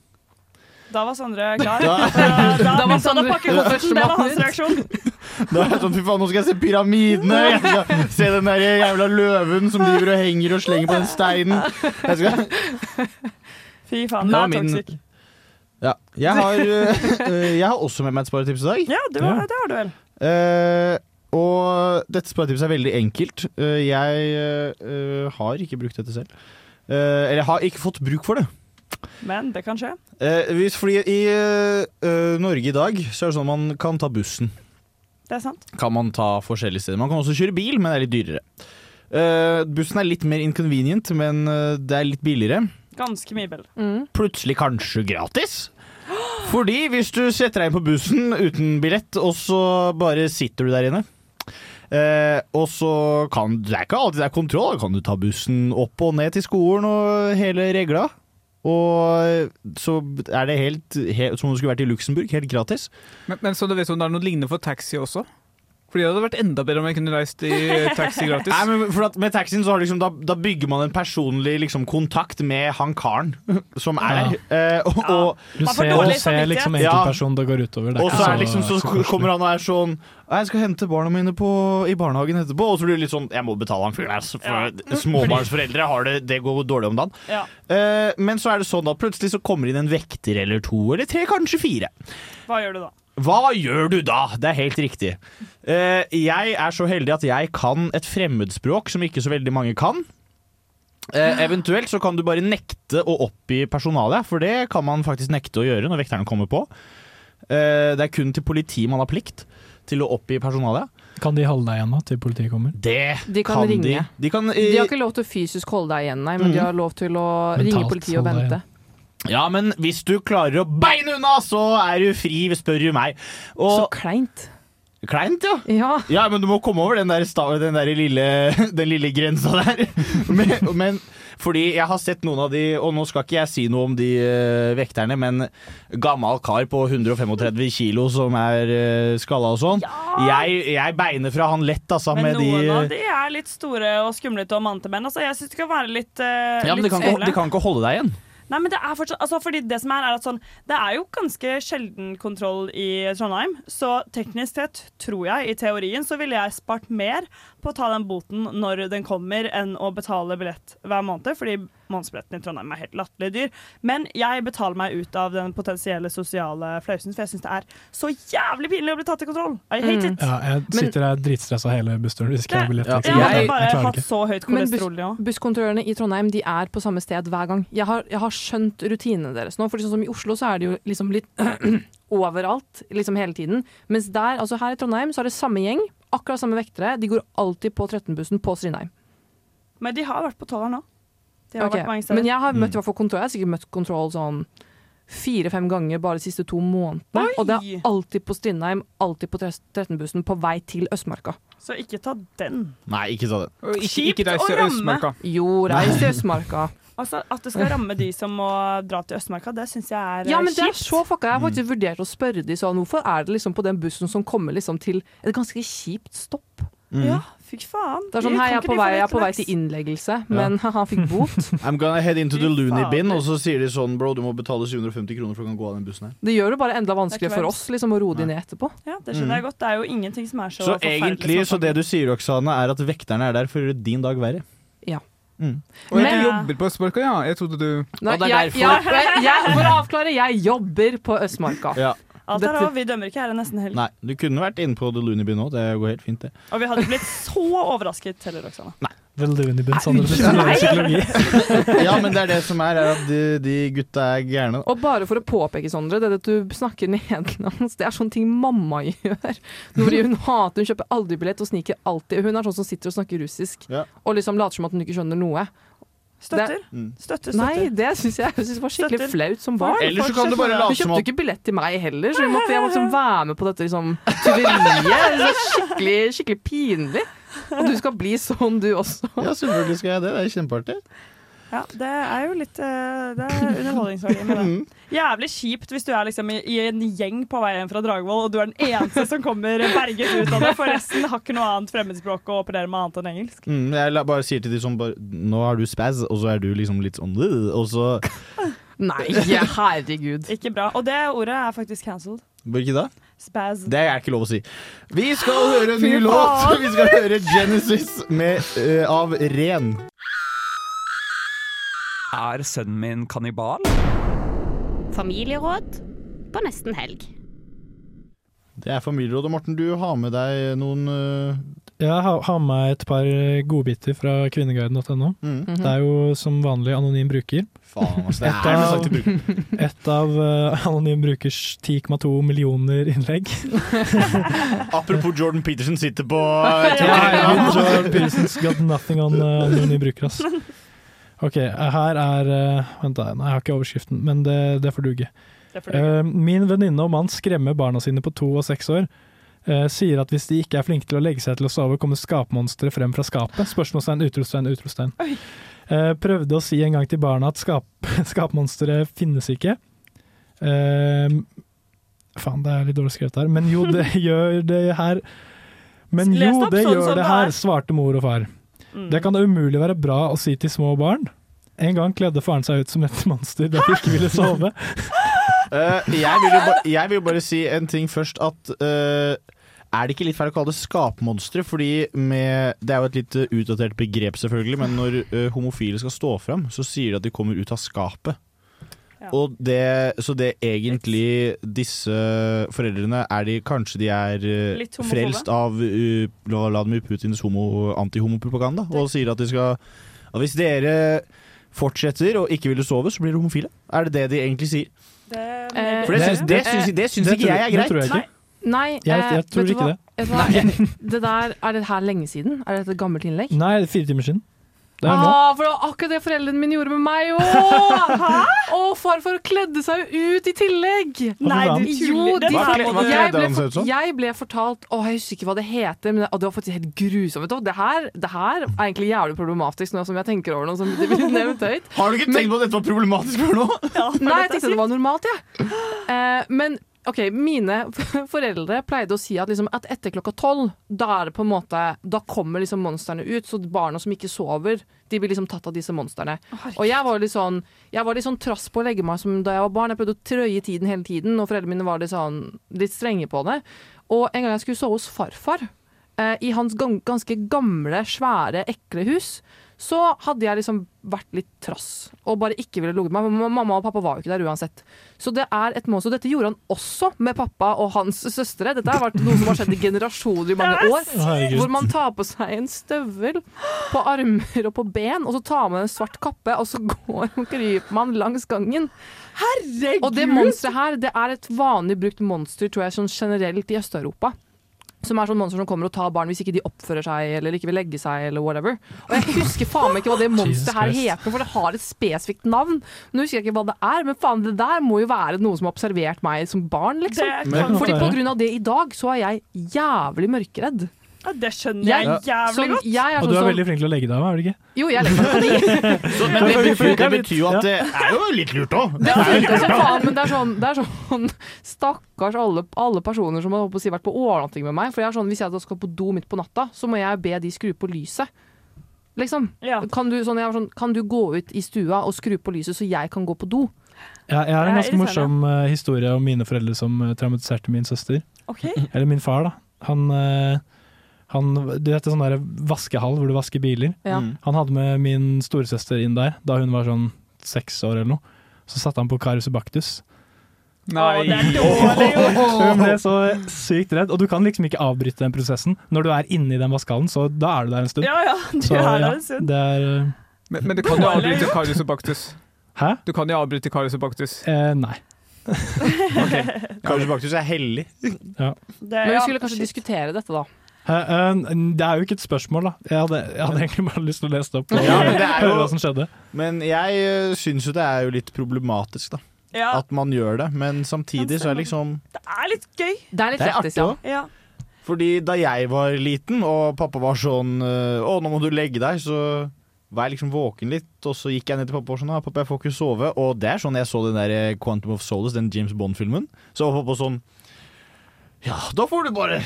Da var Sondre klar. Da- Da, da, Da var Sondre- pakke kofferten. Det var hans reaksjon. Da er jeg sånn, fy faen, nå skal jeg se pyramidene! Jeg skal se den der jævla løven som driver og henger og slenger på den steinen. Jeg skal Fy faen, Det er toxic. Ja. Jeg har, øh, jeg har også med meg et sparetips i dag. Ja, det, var, det har du vel. Uh, og dette sparetipset er veldig enkelt. Uh, jeg uh, har ikke brukt dette selv. Eh, eller jeg har ikke fått bruk for det. Men det kan skje. Eh, hvis, fordi i Norge i dag så er det sånn at man kan ta bussen. Det er sant. Kan man ta forskjellige steder. Man kan også kjøre bil, men det er litt dyrere. Eh, bussen er litt mer inconvenient, men det er litt billigere. Ganske mye bedre. Mm. Plutselig kanskje gratis. Fordi hvis du setter deg inn på bussen uten billett, og så bare sitter du der inne eh, og så kan Det er ikke alltid det er kontroll. Da kan du ta bussen opp og ned til skolen og hele regla. Og så er det helt, helt som om du skulle vært i Luxembourg, helt gratis. Men, men så du vet om det er noe lignende for taxi også? Fordi det hadde vært enda bedre om jeg kunne reist i taxi gratis. Nei, men for at Med taxien så har liksom, da, da bygger man en personlig liksom, kontakt med han karen som er der. Eh, og, og, Du Man får ser, dårlig du ser liksom Ja. enkeltperson det går utover. Det er Og ikke så, er det liksom, så kommer han og er sånn Jeg skal hente barna mine på, i barnehagen etterpå. Og så blir det litt sånn Jeg må betale han fyren her. så For småbarnsforeldre har det, det går dårlig om dagen. Ja. Eh, men så er det sånn at plutselig så kommer det inn en vekter eller to eller tre, kanskje fire. Hva gjør du da? Hva gjør du da? Det er helt riktig. Eh, jeg er så heldig at jeg kan et fremmedspråk som ikke så veldig mange kan. Eh, eventuelt så kan du bare nekte å oppgi personalet, for det kan man faktisk nekte å gjøre når vekterne kommer på. Eh, det er kun til politi man har plikt til å oppgi personalet. Kan de holde deg igjen da, til politiet kommer? Det De kan ringe. de. De kan, De eh, har ikke lov til å fysisk holde deg igjen, nei, men mm. de har lov til å Mentalt ringe politiet og vente. Ja, men hvis du klarer å beine unna, så er du fri, spør du meg. Så kleint. kleint, ja. Ja. Ja, men du må komme over den der, den der lille, den lille grensa der. Men, men fordi jeg har sett noen av de, og nå skal ikke jeg si noe om de uh, vekterne, men gammal kar på 135 kilo som er uh, skalla og sånn. Jeg, jeg beiner fra han lett, altså. Men med noen de, av de er litt store og skumlete og mante menn. Altså, jeg syns det kan være litt, uh, ja, men de kan, ikke, de kan ikke holde deg igjen. Nei, men det er fortsatt altså, fordi Det som er, er at sånn Det er jo ganske sjelden kontroll i Trondheim, så teknisk sett, tror jeg, i teorien, så ville jeg spart mer på å ta den boten når den kommer, enn å betale billett hver måned, fordi månedsbilletten i Trondheim er helt latterlig dyr. Men jeg betaler meg ut av den potensielle sosiale flausen, for jeg syns det er så jævlig pinlig å bli tatt i kontroll. I hate Mm. it. Ja, jeg sitter der dritstressa hele bussturen hvis ikke jeg har billett. Ja. liksom. Jeg Jeg- bare jeg hatt ikke. så høyt Men bus, kolesterol, busskontrollørene i Trondheim de er på samme sted hver gang. Jeg har, jeg har skjønt rutinene deres nå. For sånn som I Oslo så er det jo liksom litt overalt liksom hele tiden. Mens der, altså her i Trondheim så er det samme gjeng, akkurat samme vektere. De går alltid på 13-bussen på Strindheim. Men de har vært på tolveren nå. De har Ok, vært mange steder. Men jeg har møtt Mm. i hvert fall kontroll. Jeg har sikkert møtt kontroll sånn fire-fem ganger bare de siste to månedene. Oi! Og det er alltid på Strindheim, alltid på 13-bussen på vei til Østmarka. Så ikke ta den. Nei, ikke ta den. Ikke, Kjipt ikke reis å til ramme. Østmarka. Jo, reis til Østmarka. Altså, At det skal ramme de som må dra til Østmarka, det syns jeg er Ja, eh, men det er kjipt. så fucka. Jeg har faktisk vurdert å spørre de sånn Hvorfor er det liksom på den bussen som kommer liksom til et ganske kjipt stopp? Mm. Ja, fy faen. Det er sånn Hei, jeg er på vei, jeg er på vei til innleggelse, men han fikk bot. I'm gonna head into the loony bin, og så sier de sånn Bro, du må betale 750 kroner for å kan gå av den bussen her. Det gjør det bare enda vanskeligere er for oss liksom, å roe de ned etterpå. Ja, det skjønner jeg godt. Det er jo ingenting som er så, Så forferdelig egentlig, som så det du sier, Oksane, er at vekterne er der for å gjøre din dag verre. Ja. Mm. Og jeg Men- jobber på Østmarka, ja. Jeg trodde du Nei, Og det er jeg, derfor- jeg, jeg, for å avklare, jeg jobber på Østmarka. Ja. Alt er lov, vi dømmer ikke her er nesten helg. Nei, du kunne vært inne på The Loony Bin òg, det går helt fint, det. Og vi hadde blitt så overrasket heller, Roxanne. Nei, The Loony Sondre. Sander, psykologi. ja, men det er det som er, er at de, de gutta er gærne. Og bare for å påpeke, Sondre, det at du snakker nederlandsk, det er sånne ting mamma gjør. Når hun hater, hun kjøper aldri billett og sniker alltid. Hun er sånn som sitter og snakker russisk Ja. og liksom later som at hun ikke skjønner noe. Støtter. Det- Mm. Støtter, Nei, støtter. det syns jeg, jeg synes var skikkelig Støtter. flaut som barn. Eller så kan du bare late som kjøpte at- jo ikke billett til meg heller, så hun måtte, jeg måtte liksom være med på dette liksom, tyveriet. Er skikkelig, skikkelig pinlig. Og du skal bli sånn, du også. Ja, selvfølgelig skal jeg det. Det er kjempeartig. Ja, det er jo litt eh, Det er underholdningsverdi med Mm. det. Jævlig kjipt hvis du er liksom i, en gjeng på vei hjem fra Dragvoll, og du er den eneste som kommer berget ut av det, for resten har ikke noe annet fremmedspråk å operere med annet enn engelsk. Mm, jeg la- bare sier til de sånn bare, Nå har du spaz, og så er du liksom litt sånn Og så Nei, herregud. Ikke bra. Og det ordet er faktisk cancelled. Ikke da? Spaz. Det er ikke lov å si. Vi skal høre en ny låt. Vi skal høre Genesis med, uh, av Ren. Er sønnen min kannibal? Familieråd på nesten helg. Det er familierådet. Morten, du har med deg noen uh... Jeg har, har med et par godbiter fra kvinneguiden.no. Det er jo som vanlig anonym bruker. Faen, altså, det Et er med av- sagt bruker. Et av uh, anonym brukers 10,2 millioner innlegg. Apropos Jordan Peterson sitter på Ja, Jordan Peterson's got nothing on uh, anonym bruker, ass. Ok, her er eh, Vent, da. Nei, jeg har ikke overskriften, men det, det får duge. Eh, min venninne og mann skremmer barna sine på to og seks år. Uh, sier at hvis de ikke er flinke til å legge seg til å sove, kommer skapmonsteret frem fra skapet. Spørsmålstegn, utropstegn, utropstegn. Uh, prøvde å si en gang til barna at skap, skapmonsteret finnes ikke. Faen, det er litt dårlig skrevet her. Men jo, det gjør det her. Men jo, det sånn gjør det her, er. svarte mor og far. Mm. Det kan da umulig være bra å si til små barn. En gang kledde faren seg ut som et monster da de ikke ville sove. uh, jeg, vil jo ba, jeg vil jo bare si en ting først at uh, er det ikke litt feil å kalle det skapmonstre? Fordi med, Det er jo et litt utdatert begrep, selvfølgelig, men når uh, homofile skal stå fram, så sier de at de kommer ut av skapet. Og det, så det egentlig disse foreldrene er de Kanskje de er eh, frelst av uh, Vladimir Putins homo, antihomopropaganda og sier at de skal at hvis dere fortsetter og ikke ville sove, så blir dere homofile. Er det det de egentlig sier? Det, For det syns, det syns, det syns ikke jeg er det greit. tror jeg ikke. Nei, Jeg- eh, jeg tror vet ikke hva? det. Vet du hva? Det der, er det her lenge siden? Er det et gammelt innlegg? Nei, det er fire timer siden. Det er nå. Ah, for det var akkurat det foreldrene mine gjorde med meg òg! Å, farfar kledde seg jo ut i tillegg! Nei, du jo, tuller. de, Hva kle- hva jeg, kledde ble han seg ut som? jeg ble fortalt Å, jeg husker ikke hva det heter, men det, og det var faktisk helt grusomt. Vet du hva? Det her, det her er egentlig jævlig problematisk nå som jeg tenker over det. Som det blir nevnt høyt. Har du ikke tenkt på at dette var problematisk før nå? Nei, jeg tenkte det var normalt, jeg. Eh, men ok, mine foreldre pleide å si at, liksom, at etter klokka tolv, da det på en måte Da kommer liksom monstrene ut, så barna som ikke sover, de blir liksom tatt av disse monstrene. og jeg var litt sånn Jeg var litt sånn trass på å legge meg som da jeg var barn. Jeg prøvde å trøye tiden hele tiden, og foreldrene mine var litt sånn litt strenge på det. Og en gang jeg skulle sove hos farfar, eh, i hans ganske gamle, svære, ekle hus, så hadde jeg liksom vært litt trass og bare ikke ville ligget med meg. Mamma og pappa var jo ikke der uansett. Så det er et monster. Dette gjorde han også med pappa og hans søstre. Dette har vært noe som har skjedd i generasjoner i mange år. Herregud. Hvor man tar på seg en støvel på armer og på ben, og så tar man en svart kappe, og så går og kryper man langs gangen. Herregud! Og det monsteret her, det er et vanlig brukt monster, tror jeg, sånn generelt i Øst-Europa. Som er sånn monster som kommer og tar barn hvis ikke de oppfører seg eller ikke vil legge seg. eller whatever. Og Jeg husker faen meg ikke hva det monsteret her heter, for det har et spesifikt navn. Nå husker jeg ikke hva det er, men faen, det der må jo være noe som har observert meg som barn. liksom. Fordi på grunn av det i dag, så er jeg jævlig mørkeredd. Ja, det skjønner jeg Jeg- jævlig sånn- godt. jeg Og sånn du er veldig flink til å legge deg av, er du ikke? Jo, jeg legger meg på Så, men det betyr, det betyr jo at det er jo litt lurt òg. Det faen, men det er sånn, det er sånn Stakkars alle, alle personer som har si, vært på overnatting med meg. For jeg er sånn, Hvis jeg da skal på do midt på natta, så må jeg be de skru på lyset. Liksom. Kan, du, sånn, sånn, kan du gå ut i stua og skru på lyset, så jeg kan gå på do? Ja, jeg har en ganske morsom uh, historie om mine foreldre som eh, traumatiserte min søster. Okay. Eller min far, da. Han, eh, han Du vet det sånn der vaskehall hvor du vasker biler? Ja. Mm. Han hadde med min storesøster inn der da hun var sånn seks år eller noe. Så satte han på Carus Baktus. Nei. Å, det er. Hun ble så sykt redd, og du kan liksom ikke avbryte den prosessen. Når du er inne i den vaskehallen, så da er du der en stund. Ja, ja, du Så, er der ja, en stund. Det er eh, Men, men du kan jo avbryte. Karius og Baktus. Hæ? Du kan jo avbryte Karius og Baktus. eh, Nei. Kanskje Baktus er hellig. Ja. Det, Men vi skulle kanskje shit. diskutere dette, da. Hæ, eh, det er jo ikke et spørsmål, da. Jeg hadde, jeg hadde egentlig bare lyst til å lese det opp og Ja, men det er jo- hva som skjedde. Men jeg uh, syns jo det er jo litt problematisk, da. Ja. At man gjør det. Men samtidig så er det liksom Det er litt gøy. Det er litt Det er artig òg. Ja. Fordi da jeg var liten, og pappa var sånn Å, nå må du legge deg, så var jeg liksom våken litt, og så gikk jeg ned til pappa og sånn «Ah, Pappa, jeg får ikke sove. Og det er sånn jeg så den der eh, Quantum of Solace, den James Bond-filmen. Så var pappa sånn Ja, da får du bare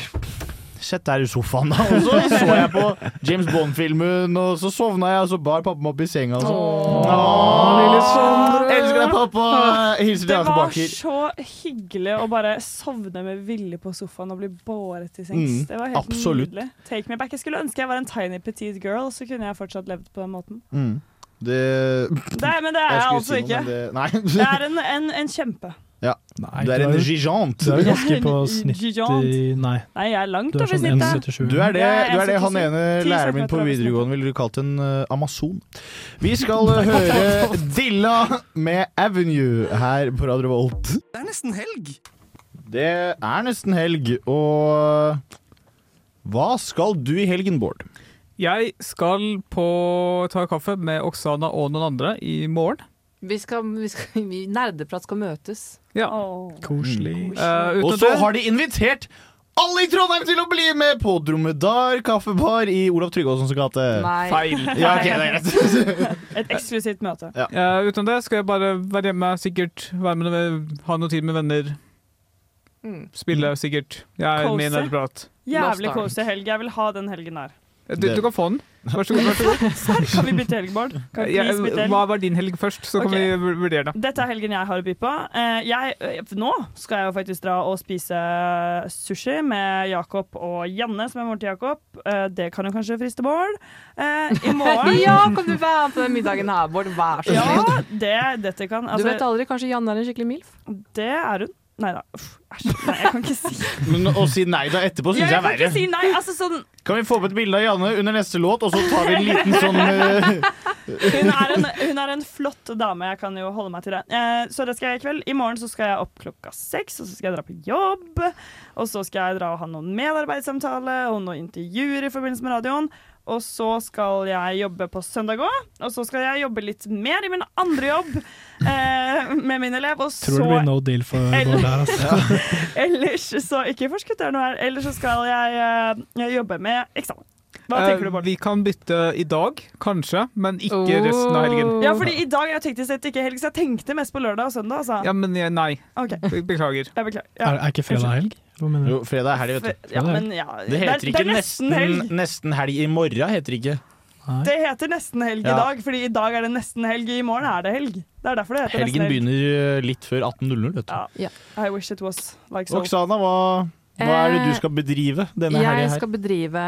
Sett der i sofaen, da. Og så så jeg på James Bond-filmen, og så sovna jeg, og så bar pappa meg opp i senga. Og så. Åh, lille Sondre! Elsker deg, pappa! Hilser til Det var så hyggelig å bare sovne med vilje på sofaen og bli båret til sengs. Mm, det var helt absolutt. nydelig. Take me back. Jeg skulle ønske jeg var en tiny petite girl, så kunne jeg fortsatt levd på den måten. Mm. Det Det, men det er jeg, altså si noe, ikke. det- Nei. Jeg er en, en, en kjempe. Ja. Nei, det er en gigant. Du er ganske på En snitt i Nei. Nei, jeg er langt Du er over sånn snittet. Du er det, du er det han ene 10 læreren min på videregående ville kalt en uh, amazon. Vi skal høre Dilla med 'Avenue' her på Radio Volt. Det er nesten helg. Det er nesten helg, og hva skal du i helgen, Bård? Jeg skal på ta kaffe med Oksana og noen andre i morgen. Vi skal, vi skal, vi, nerdeprat skal møtes. Ja. Koselig. Uh, Og så har de invitert alle i Trondheim til å bli med på Dromedar kaffebar i Olav Tryggåsens gate. Nei. Feil. Ja, okay, det er greit. Et eksklusivt møte. Ja. Uh, utenom det skal jeg bare være hjemme, sikkert være med, med ha noe tid med venner. Mm. Spille, sikkert. Jeg er med i nerdeprat. Jævlig cozy helg. Jeg vil ha den helgen der. Du, du kan få den. Vær så god. Vær så god. Serr, kan vi bytte helg, Bård? Ja, hva var din helg først, så kan vi vurdere det. Dette er helgen jeg har å by på. Eh, jeg, eh, nå skal jeg jo faktisk dra og spise sushi med Jakob og Janne, som er moren til Jakob. Eh, det kan jo kanskje friste Bård. Eh, I morgen ja, kan du være med på den middagen her, Bård? Vær så Ja, det, dette kan Du altså, vet aldri, kanskje Janne er en skikkelig milf? Det er hun. Nei da. Æsj. Nei, jeg kan ikke si Men å si nei da etterpå syns jeg jeg er kan verre. si nei. Altså, sånn, Kan vi få opp et bilde av Janne under neste låt, og så tar vi en liten sånn uh... hun, er en, hun er en flott dame. Jeg kan jo holde meg til det. Eh, så det skal jeg i kveld. I morgen så skal jeg opp klokka seks, og så skal jeg dra på jobb. Og så skal jeg dra og ha noen medarbeidssamtale og noen intervjuer i forbindelse med radioen. Og så skal jeg jobbe på søndag òg. Og så skal jeg jobbe litt mer i min andre jobb eh, med min elev. Og Tror det blir no deal for Bård der, altså. Ellers så Ikke forskutter noe her. Ellers så skal jeg, jeg jobbe med eksamen. Hva Eh, tenker du, Bård? vi kan bytte i dag, kanskje, men ikke resten av helgen. Ja, fordi i dag er teknisk sett ikke helg, så jeg tenkte mest på lørdag og søndag. Altså. Ja, men jeg, nei. Okay. Beklager. Jeg beklager. Ja. Er, er ikke fredag helg? Hva mener du? Jo, fredag er helg, vet du. Ja, men ja, Det heter det ikke er nesten, helg. nesten helg i morgen, heter det ikke. Det heter nesten helg i dag, fordi i dag er det nesten helg, i morgen er det helg. Det er derfor det heter Helgen nesten helg. begynner eh, litt før 18.00, vet du. Ja. I wish it was like so. Oksana, hva, hva er det Eh, du skal bedrive denne helga Jeg skal bedrive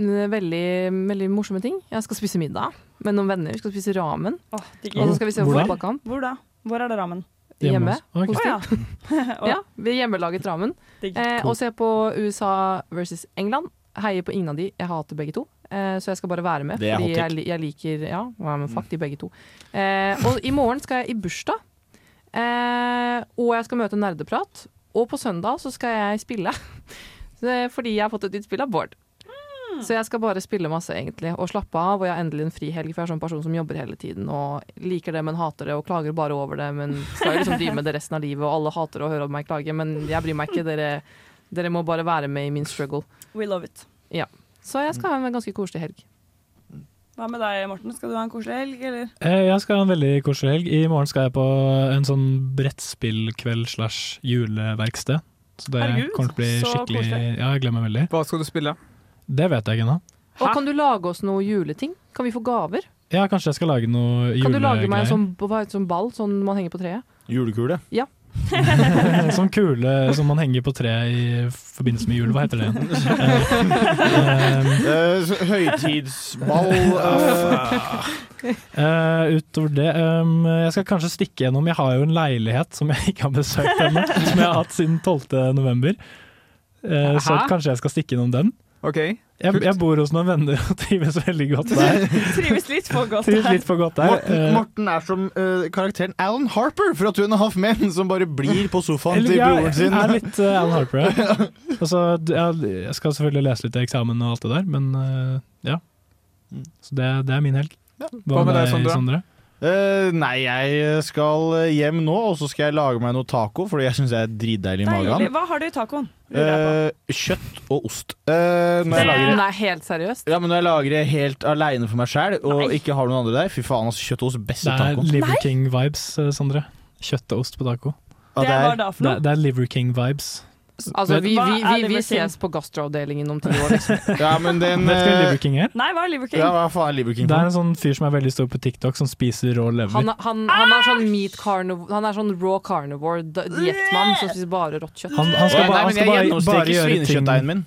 veldig, veldig morsomme ting. Jeg skal spise middag med noen venner. Vi skal spise ramen. Oh. Og så skal vi se fotballkamp Hvor da? Hvor er det rammen? Hjemme. hjemme hos ja. dem. ja. Vi hjemmelaget ramen. Eh, og se på USA versus England. Heier på ingen av de. Jeg hater begge to. Eh, så jeg skal bare være med. Fordi jeg, jeg liker Ja, men fuck de begge to. Eh, og i morgen skal jeg i bursdag. Eh, og jeg skal møte nerdeprat. Og på søndag så skal jeg spille. Fordi jeg har fått et nytt spill av Bård. Så jeg skal bare spille masse, egentlig, og slappe av. Og jeg har endelig en frihelg, for jeg er sånn person som jobber hele tiden og liker det, men hater det, og klager bare over det. Men skal jo liksom drive med det resten av livet, og alle hater å høre meg klage. Men jeg bryr meg ikke. Dere, dere må bare være med i min struggle. We love it. Ja. Så jeg skal ha en ganske koselig helg. Hva med deg, Morten? Skal du ha en koselig helg, eller? Eh, Jeg skal ha en veldig koselig helg. I morgen skal jeg på en sånn brettspillkveld slash juleverksted. Så det Herregud, kommer til å bli skikkelig koselig. Ja, jeg gleder meg veldig. Hva skal du spille? Det vet jeg ikke ennå. Og kan du lage oss noe juleting? Kan vi få gaver? Ja, kanskje jeg skal lage noe Kan du lage meg en sånn, sånn ball sånn man henger på treet? Julekule? Ja. sånn kule som man henger på treet i forbindelse med jul. Hva heter det igjen? Eh, Eh, høytidsball uh. Eh, utover det um, Jeg skal kanskje stikke gjennom Jeg har jo en leilighet som jeg ikke har besøkt ennå, som jeg har hatt siden 12. november. Eh, så kanskje jeg skal stikke gjennom den. Ok. Jeg, jeg bor hos noen venner og trives veldig godt der. Trives litt for godt Trives der. litt for godt der. Morten, Eh, Morten er som uh, karakteren Alan Harper fra Two and a Half Men, som bare blir på sofaen til broren sin. Jeg er litt uh, Alan Harper, ja. Altså, jeg, jeg skal selvfølgelig lese litt i eksamen og alt det der, men uh, ja. Så det, det er min helg. Hva med deg, Sondre? Eh, nei, jeg skal hjem nå, og så skal jeg lage meg noe taco, fordi jeg syns jeg er dritdeilig i magen. Hva har du i tacoen? Eh, kjøtt og ost. Uh, når jeg lager Nei, helt seriøst? ja, men når jeg lager det helt aleine for meg sjæl, og ikke har noen andre der Fy faen, altså, kjøtt og ost, beste taco. Det er. Liver King-vibes, Sondre. Kjøtt og ost på taco. Det er- er det? Det, det er Liver King-vibes. Altså, vi, vi, vi, vi ses på gastroavdelingen om ti år, liksom. Ja, men den Vet du hva Liver King er? Nei, hva er Liver King? Ja, hva faen er Liver King Det er en sånn fyr som er veldig stor på TikTok, som spiser rå lever. Han, han, han er sånn meat carnivore Han er sånn raw carnivore di- diettmann som spiser bare rått kjøtt. Han, han skal, ba, han skal bare, bare gjøre ting.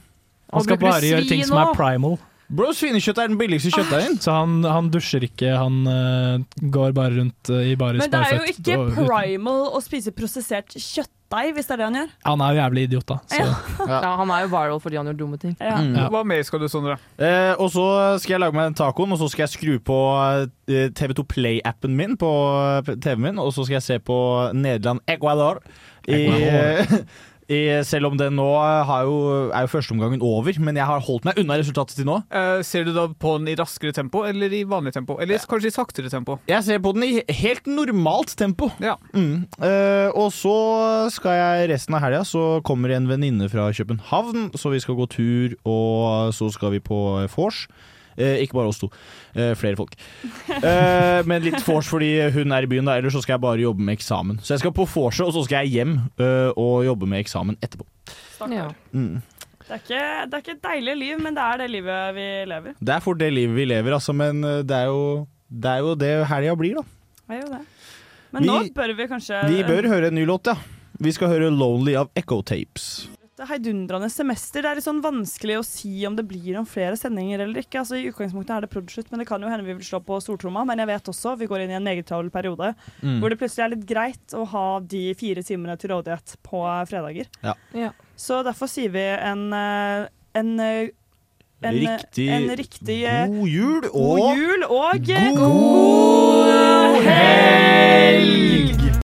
Han skal bare gjøre ting som er primal. Bro, svinekjøtt er den billigste Ah. kjøttdeigen. Så han, han dusjer ikke, han uh, går bare rundt uh, i bare Men det er jo sparefett. ikke og uten- primal å spise prosessert kjøttdeig, hvis det er det han gjør. Han er jo jævlig idiot, da. Så. Ja, han er jo viral fordi han gjør dumme ting. Ja. Mm. Hva mer skal du, Sondre? Eh, og så skal jeg lage meg tacoen, og så skal jeg skru på eh, TV2 Play-appen min på TV-en min, og så skal jeg se på Nederland-Ecuador. I, i, selv om det nå har jo, er jo førsteomgangen over, men jeg har holdt meg unna resultatet til nå. Uh, ser du da på den i raskere tempo eller i vanlig tempo? Eller kanskje i saktere tempo? Jeg ser på den i helt normalt tempo. Ja. Mm. Uh, og så skal jeg resten av helga, så kommer en venninne fra København, så vi skal gå tur, og så skal vi på vors. Eh, ikke bare oss to. Eh, flere folk. Eh, men litt vors fordi hun er i byen, da. Ellers så skal jeg bare jobbe med eksamen. Så jeg skal på vorset, og så skal jeg hjem eh, og jobbe med eksamen etterpå. Ja. Mm. Det, er ikke, det er ikke et deilig liv, men det er det livet vi lever. Det er fort det livet vi lever, altså, men det er jo det, er jo det helga blir, da. Det er jo det. Men Vi- nå bør vi kanskje Vi bør høre en ny låt, ja. Vi skal høre 'Lonely' av Echo Tapes. Det heidundrende semester. Det er litt sånn vanskelig å si om det blir noen flere sendinger eller ikke. Altså, I utgangspunktet er det produsert, men det kan jo hende vi vil slå på stortromma. Men jeg vet også, vi går inn i en meget travel periode, Mm. hvor det plutselig er litt greit å ha de fire timene til rådighet på fredager. Ja. Ja. Så derfor sier vi en, eh, en eh, en, Riktig en riktig eh, god jul og god jul og God god helg!